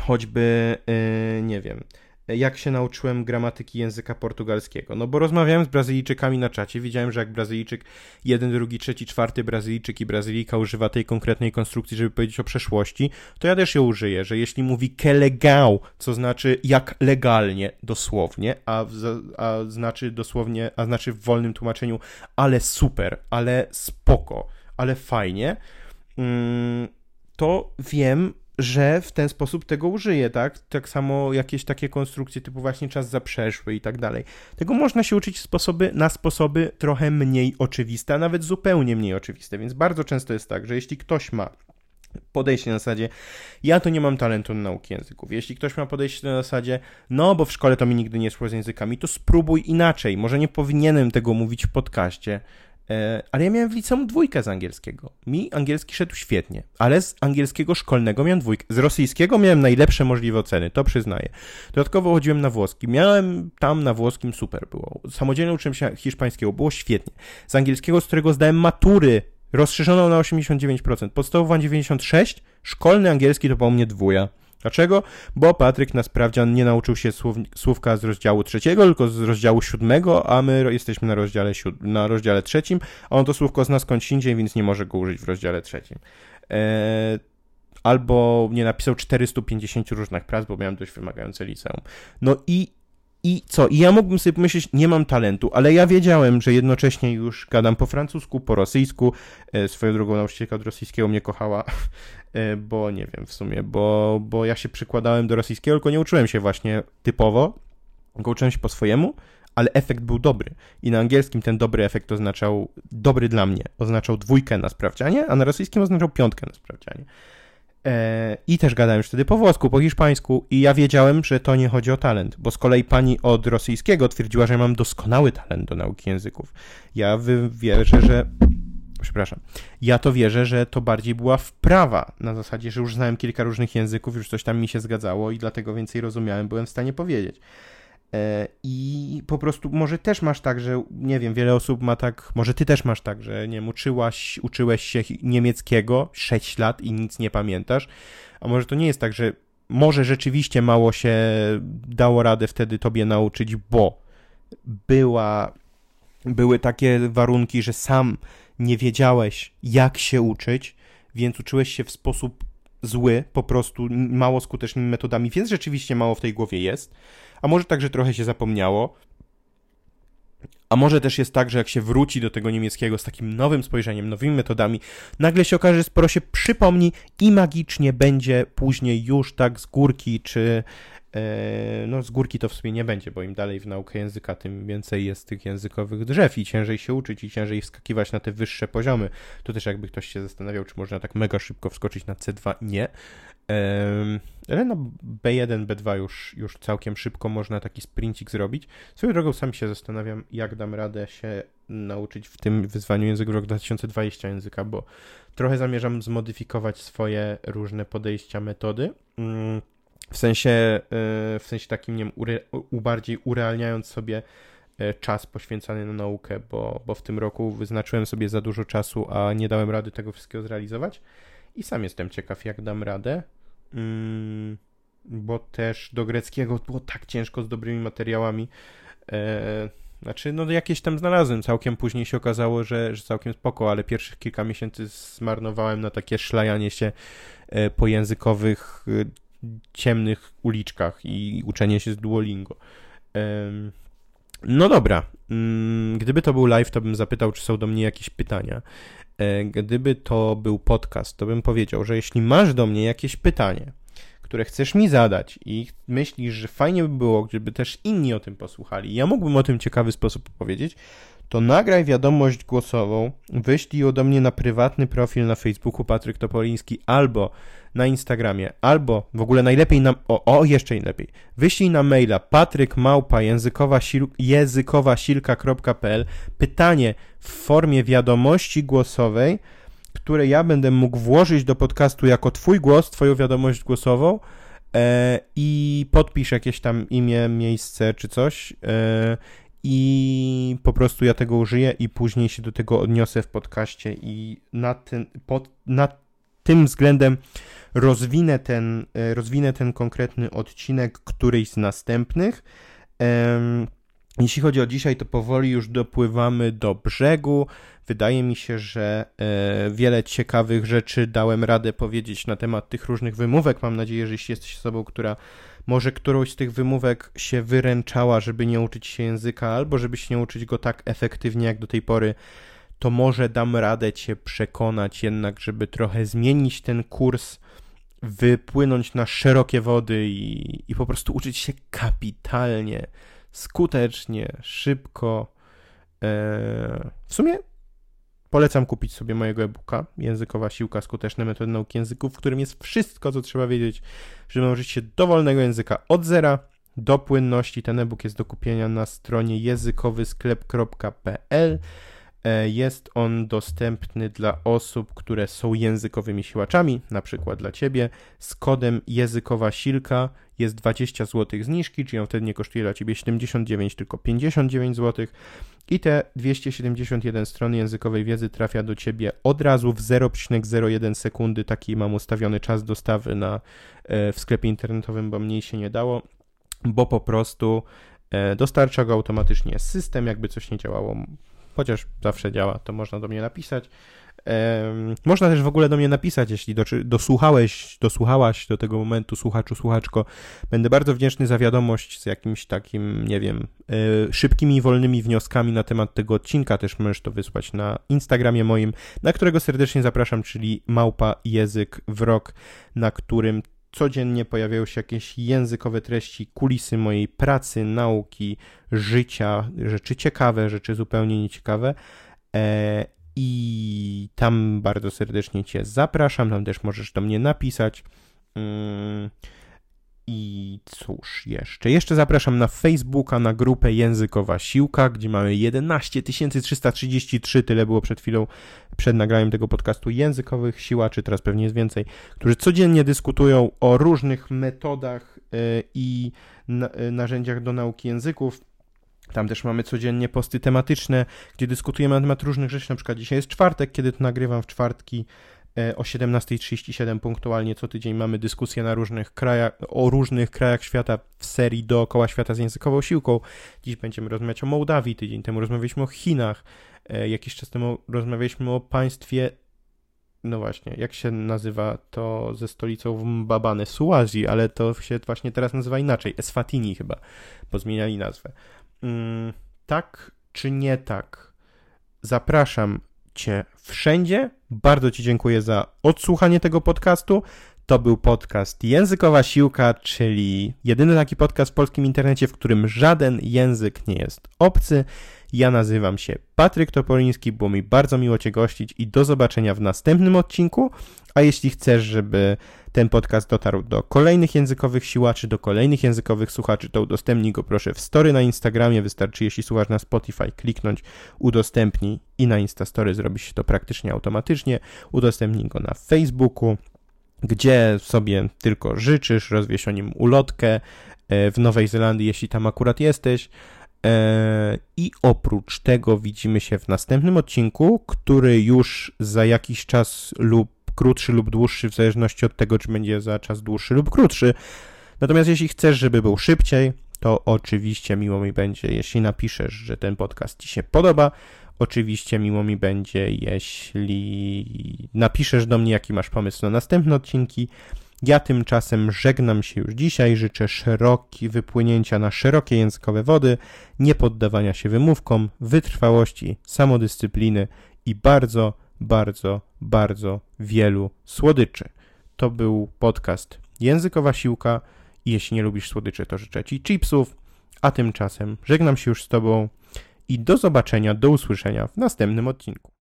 choćby, yy, nie wiem, jak się nauczyłem gramatyki języka portugalskiego. No bo rozmawiałem z Brazylijczykami na czacie, widziałem, że jak Brazylijczyk, jeden, drugi, trzeci, czwarty Brazylijczyk i Brazylijka używa tej konkretnej konstrukcji, żeby powiedzieć o przeszłości, to ja też ją użyję, że jeśli mówi que legal, co znaczy jak legalnie, dosłownie, a, a znaczy dosłownie, a znaczy w wolnym tłumaczeniu, ale super, ale spoko, ale fajnie, mm, to wiem, że w ten sposób tego użyję, tak? Tak samo jakieś takie konstrukcje typu właśnie czas zaprzeszły i tak dalej. Tego można się uczyć sposoby, na sposoby trochę mniej oczywiste, a nawet zupełnie mniej oczywiste, więc bardzo często jest tak, że jeśli ktoś ma podejście na zasadzie, ja to nie mam talentu na nauki języków. Jeśli ktoś ma podejście na zasadzie, no bo w szkole to mi nigdy nie szło z językami, to spróbuj inaczej. Może nie powinienem tego mówić w podcaście, ale ja miałem w liceum dwójkę z angielskiego. Mi angielski szedł świetnie, ale z angielskiego szkolnego miałem dwójkę. Z rosyjskiego miałem najlepsze możliwe oceny, to przyznaję. Dodatkowo chodziłem na włoski. Miałem tam na włoskim super było. Samodzielnie uczyłem się hiszpańskiego, było świetnie. Z angielskiego, z którego zdałem matury rozszerzoną na 89%, podstawową 96%, szkolny angielski to po mnie dwuja. Dlaczego? Bo Patryk na sprawdzian nie nauczył się słów, słówka z rozdziału trzeciego, tylko z rozdziału siódmego, a my jesteśmy na rozdziale, siód, na rozdziale trzecim, a on to słówko zna skądś indziej, więc nie może go użyć w rozdziale trzecim. Eee, albo nie napisał 450 różnych prac, bo miałem dość wymagające liceum. No i i co? I ja mógłbym sobie pomyśleć, nie mam talentu, ale ja wiedziałem, że jednocześnie już gadam po francusku, po rosyjsku. E, swoją drugą nauczycielka od rosyjskiego mnie kochała, e, bo nie wiem w sumie, bo, bo ja się przykładałem do rosyjskiego, tylko nie uczyłem się właśnie typowo, tylko uczyłem się po swojemu, ale efekt był dobry. I na angielskim ten dobry efekt oznaczał, dobry dla mnie, oznaczał dwójkę na sprawdzianie, a na rosyjskim oznaczał piątkę na sprawdzianie. E, I też gadałem już wtedy po włosku, po hiszpańsku i ja wiedziałem, że to nie chodzi o talent, bo z kolei pani od rosyjskiego twierdziła, że mam doskonały talent do nauki języków. Ja wierzę, że... Przepraszam. Ja to wierzę, że to bardziej była wprawa, na zasadzie, że już znałem kilka różnych języków, już coś tam mi się zgadzało i dlatego więcej rozumiałem, byłem w stanie powiedzieć. E, I po prostu może też masz tak, że nie wiem, wiele osób ma tak, może ty też masz tak, że nie wiem, uczyłaś, uczyłeś się niemieckiego 6 lat i nic nie pamiętasz, a może to nie jest tak, że może rzeczywiście mało się dało radę wtedy tobie nauczyć, bo była, były takie warunki, że sam nie wiedziałeś, jak się uczyć, więc uczyłeś się w sposób zły, po prostu mało skutecznymi metodami, więc rzeczywiście mało w tej głowie jest a może także trochę się zapomniało. A może też jest tak, że jak się wróci do tego niemieckiego z takim nowym spojrzeniem, nowymi metodami, nagle się okaże, że sporo się przypomni i magicznie będzie później już tak z górki, czy no z górki to w sumie nie będzie, bo im dalej w naukę języka, tym więcej jest tych językowych drzew i ciężej się uczyć i ciężej wskakiwać na te wyższe poziomy. To też jakby ktoś się zastanawiał, czy można tak mega szybko wskoczyć na C2, nie. Ale na B1, B2 już, już całkiem szybko można taki sprincik zrobić. Swoją drogą sam się zastanawiam, jak dam radę się nauczyć w tym wyzwaniu języka rok 2020 języka, bo trochę zamierzam zmodyfikować swoje różne podejścia, metody. W sensie, e, w sensie takim, nie wiem, ure, bardziej urealniając sobie e, czas poświęcany na naukę, bo, bo w tym roku wyznaczyłem sobie za dużo czasu, a nie dałem rady tego wszystkiego zrealizować. I sam jestem ciekaw, jak dam radę. Mm, bo też do greckiego było tak ciężko z dobrymi materiałami. E, znaczy, no jakieś tam znalazłem. Całkiem później się okazało, że, że całkiem spoko, ale pierwszych kilka miesięcy zmarnowałem na takie szlajanie się po językowych ciemnych uliczkach i uczenie się z Duolingo. No dobra. Mm, gdyby to był live, to bym zapytał, czy są do mnie jakieś pytania. E, gdyby to był podcast, to bym powiedział, że jeśli masz do mnie jakieś pytanie, które chcesz mi zadać i myślisz, że fajnie by było, gdyby też inni o tym posłuchali, ja mógłbym o tym ciekawy sposób opowiedzieć, to nagraj wiadomość głosową, wyślij ją do mnie na prywatny profil na Facebooku Patryk Topoliński albo na Instagramie, albo w ogóle najlepiej na, o, o jeszcze lepiej, wyślij na maila patrykmałpa językowa, językowasilka.pl pytanie w formie wiadomości głosowej, które ja będę mógł włożyć do podcastu jako twój głos, twoją wiadomość głosową e, i podpisz jakieś tam imię, miejsce czy coś e, i po prostu ja tego użyję i później się do tego odniosę w podcaście i na, ten, pod, tym względem rozwinę ten, e, rozwinę ten konkretny odcinek któryś z następnych. Jeśli chodzi o dzisiaj, to powoli już dopływamy do brzegu. Wydaje mi się, że e, wiele ciekawych rzeczy dałem radę powiedzieć na temat tych różnych wymówek. Mam nadzieję, że jeśli jesteś osobą, która może którąś z tych wymówek się wyręczała, żeby nie uczyć się języka, albo żeby się nie uczyć go tak efektywnie jak do tej pory, to może dam radę cię przekonać jednak, żeby trochę zmienić ten kurs, wypłynąć na szerokie wody i, i po prostu uczyć się kapitalnie, skutecznie, szybko. Eee, w sumie polecam kupić sobie mojego e-booka Językowa siłka, skuteczne metody nauki języków, w którym jest wszystko, co trzeba wiedzieć, żeby nauczyć się dowolnego języka od zera do płynności. Ten e-book jest do kupienia na stronie językowysklep.pl. E, jest on dostępny dla osób, które są językowymi siłaczami, na przykład dla Ciebie. Z kodem językowa silka jest 20 zł zniżki, czyli on wtedy nie kosztuje dla Ciebie 79, tylko 59 zł. I te 271 stron językowej wiedzy trafia do ciebie od razu w 0,01 sekundy. Taki mam ustawiony czas dostawy na, e, w sklepie internetowym, bo mniej się nie dało, bo po prostu e, dostarcza go automatycznie system, jakby coś nie działało, chociaż zawsze działa, to można do mnie napisać. Można też w ogóle do mnie napisać, jeśli do, dosłuchałeś, dosłuchałaś do tego momentu, słuchaczu, słuchaczko. Będę bardzo wdzięczny za wiadomość z jakimś takim, nie wiem, e, szybkimi, wolnymi wnioskami na temat tego odcinka. Też możesz to wysłać na Instagramie moim, na którego serdecznie zapraszam, czyli małpa język wrok, na którym codziennie pojawiają się jakieś językowe treści, kulisy mojej pracy, nauki, życia, rzeczy ciekawe, rzeczy zupełnie nieciekawe. I tam bardzo serdecznie Cię zapraszam. Tam też możesz do mnie napisać. Mm, I cóż jeszcze? Jeszcze zapraszam na Facebooka, na grupę Językowa Siłka, gdzie mamy 11 333, tyle było przed chwilą, przed nagraniem tego podcastu, językowych siłaczy, teraz pewnie jest więcej, którzy codziennie dyskutują o różnych metodach y, i y, narzędziach do nauki języków. Tam też mamy codziennie posty tematyczne, gdzie dyskutujemy na temat różnych rzeczy. Na przykład dzisiaj jest czwartek, kiedy to nagrywam w czwartki e, o 17.37 punktualnie co tydzień mamy dyskusję na różnych krajach, o różnych krajach świata w serii dookoła świata z językową siłką. Dziś będziemy rozmawiać o Mołdawii, tydzień temu rozmawialiśmy o Chinach, e, jakiś czas temu rozmawialiśmy o państwie no właśnie, jak się nazywa to ze stolicą w Mbabane? Suazji, ale to się właśnie teraz nazywa inaczej. Eswatini chyba, bo zmieniali nazwę. Mm, tak czy nie tak? Zapraszam Cię wszędzie. Bardzo Ci dziękuję za odsłuchanie tego podcastu. To był podcast Językowa Siłka, czyli jedyny taki podcast w polskim internecie, w którym żaden język nie jest obcy. Ja nazywam się Patryk Topoliński, było mi bardzo miło Cię gościć i do zobaczenia w następnym odcinku. A jeśli chcesz, żeby ten podcast dotarł do kolejnych językowych siłaczy, do kolejnych językowych słuchaczy, to udostępnij go proszę w story na Instagramie. Wystarczy, jeśli słuchasz na Spotify, kliknąć udostępnij i na Instastory zrobi się to praktycznie automatycznie. Udostępnij go na Facebooku, gdzie sobie tylko życzysz, rozwieś o nim ulotkę e, w Nowej Zelandii, jeśli tam akurat jesteś. E, I oprócz tego widzimy się w następnym odcinku, który już za jakiś czas lub krótszy lub dłuższy, w zależności od tego, czy będzie za czas dłuższy lub krótszy. Natomiast jeśli chcesz, żeby był szybciej, to oczywiście miło mi będzie, jeśli napiszesz, że ten podcast Ci się podoba. Oczywiście miło mi będzie, jeśli napiszesz do mnie, jaki masz pomysł na następne odcinki. Ja tymczasem żegnam się już dzisiaj, życzę szeroki wypłynięcia na szerokie językowe wody, nie poddawania się wymówkom, wytrwałości, samodyscypliny i bardzo, bardzo, bardzo wielu słodyczy. To był podcast Językowa Siłka. Jeśli nie lubisz słodyczy, to życzę Ci chipsów, a tymczasem żegnam się już z Tobą i do zobaczenia, do usłyszenia w następnym odcinku.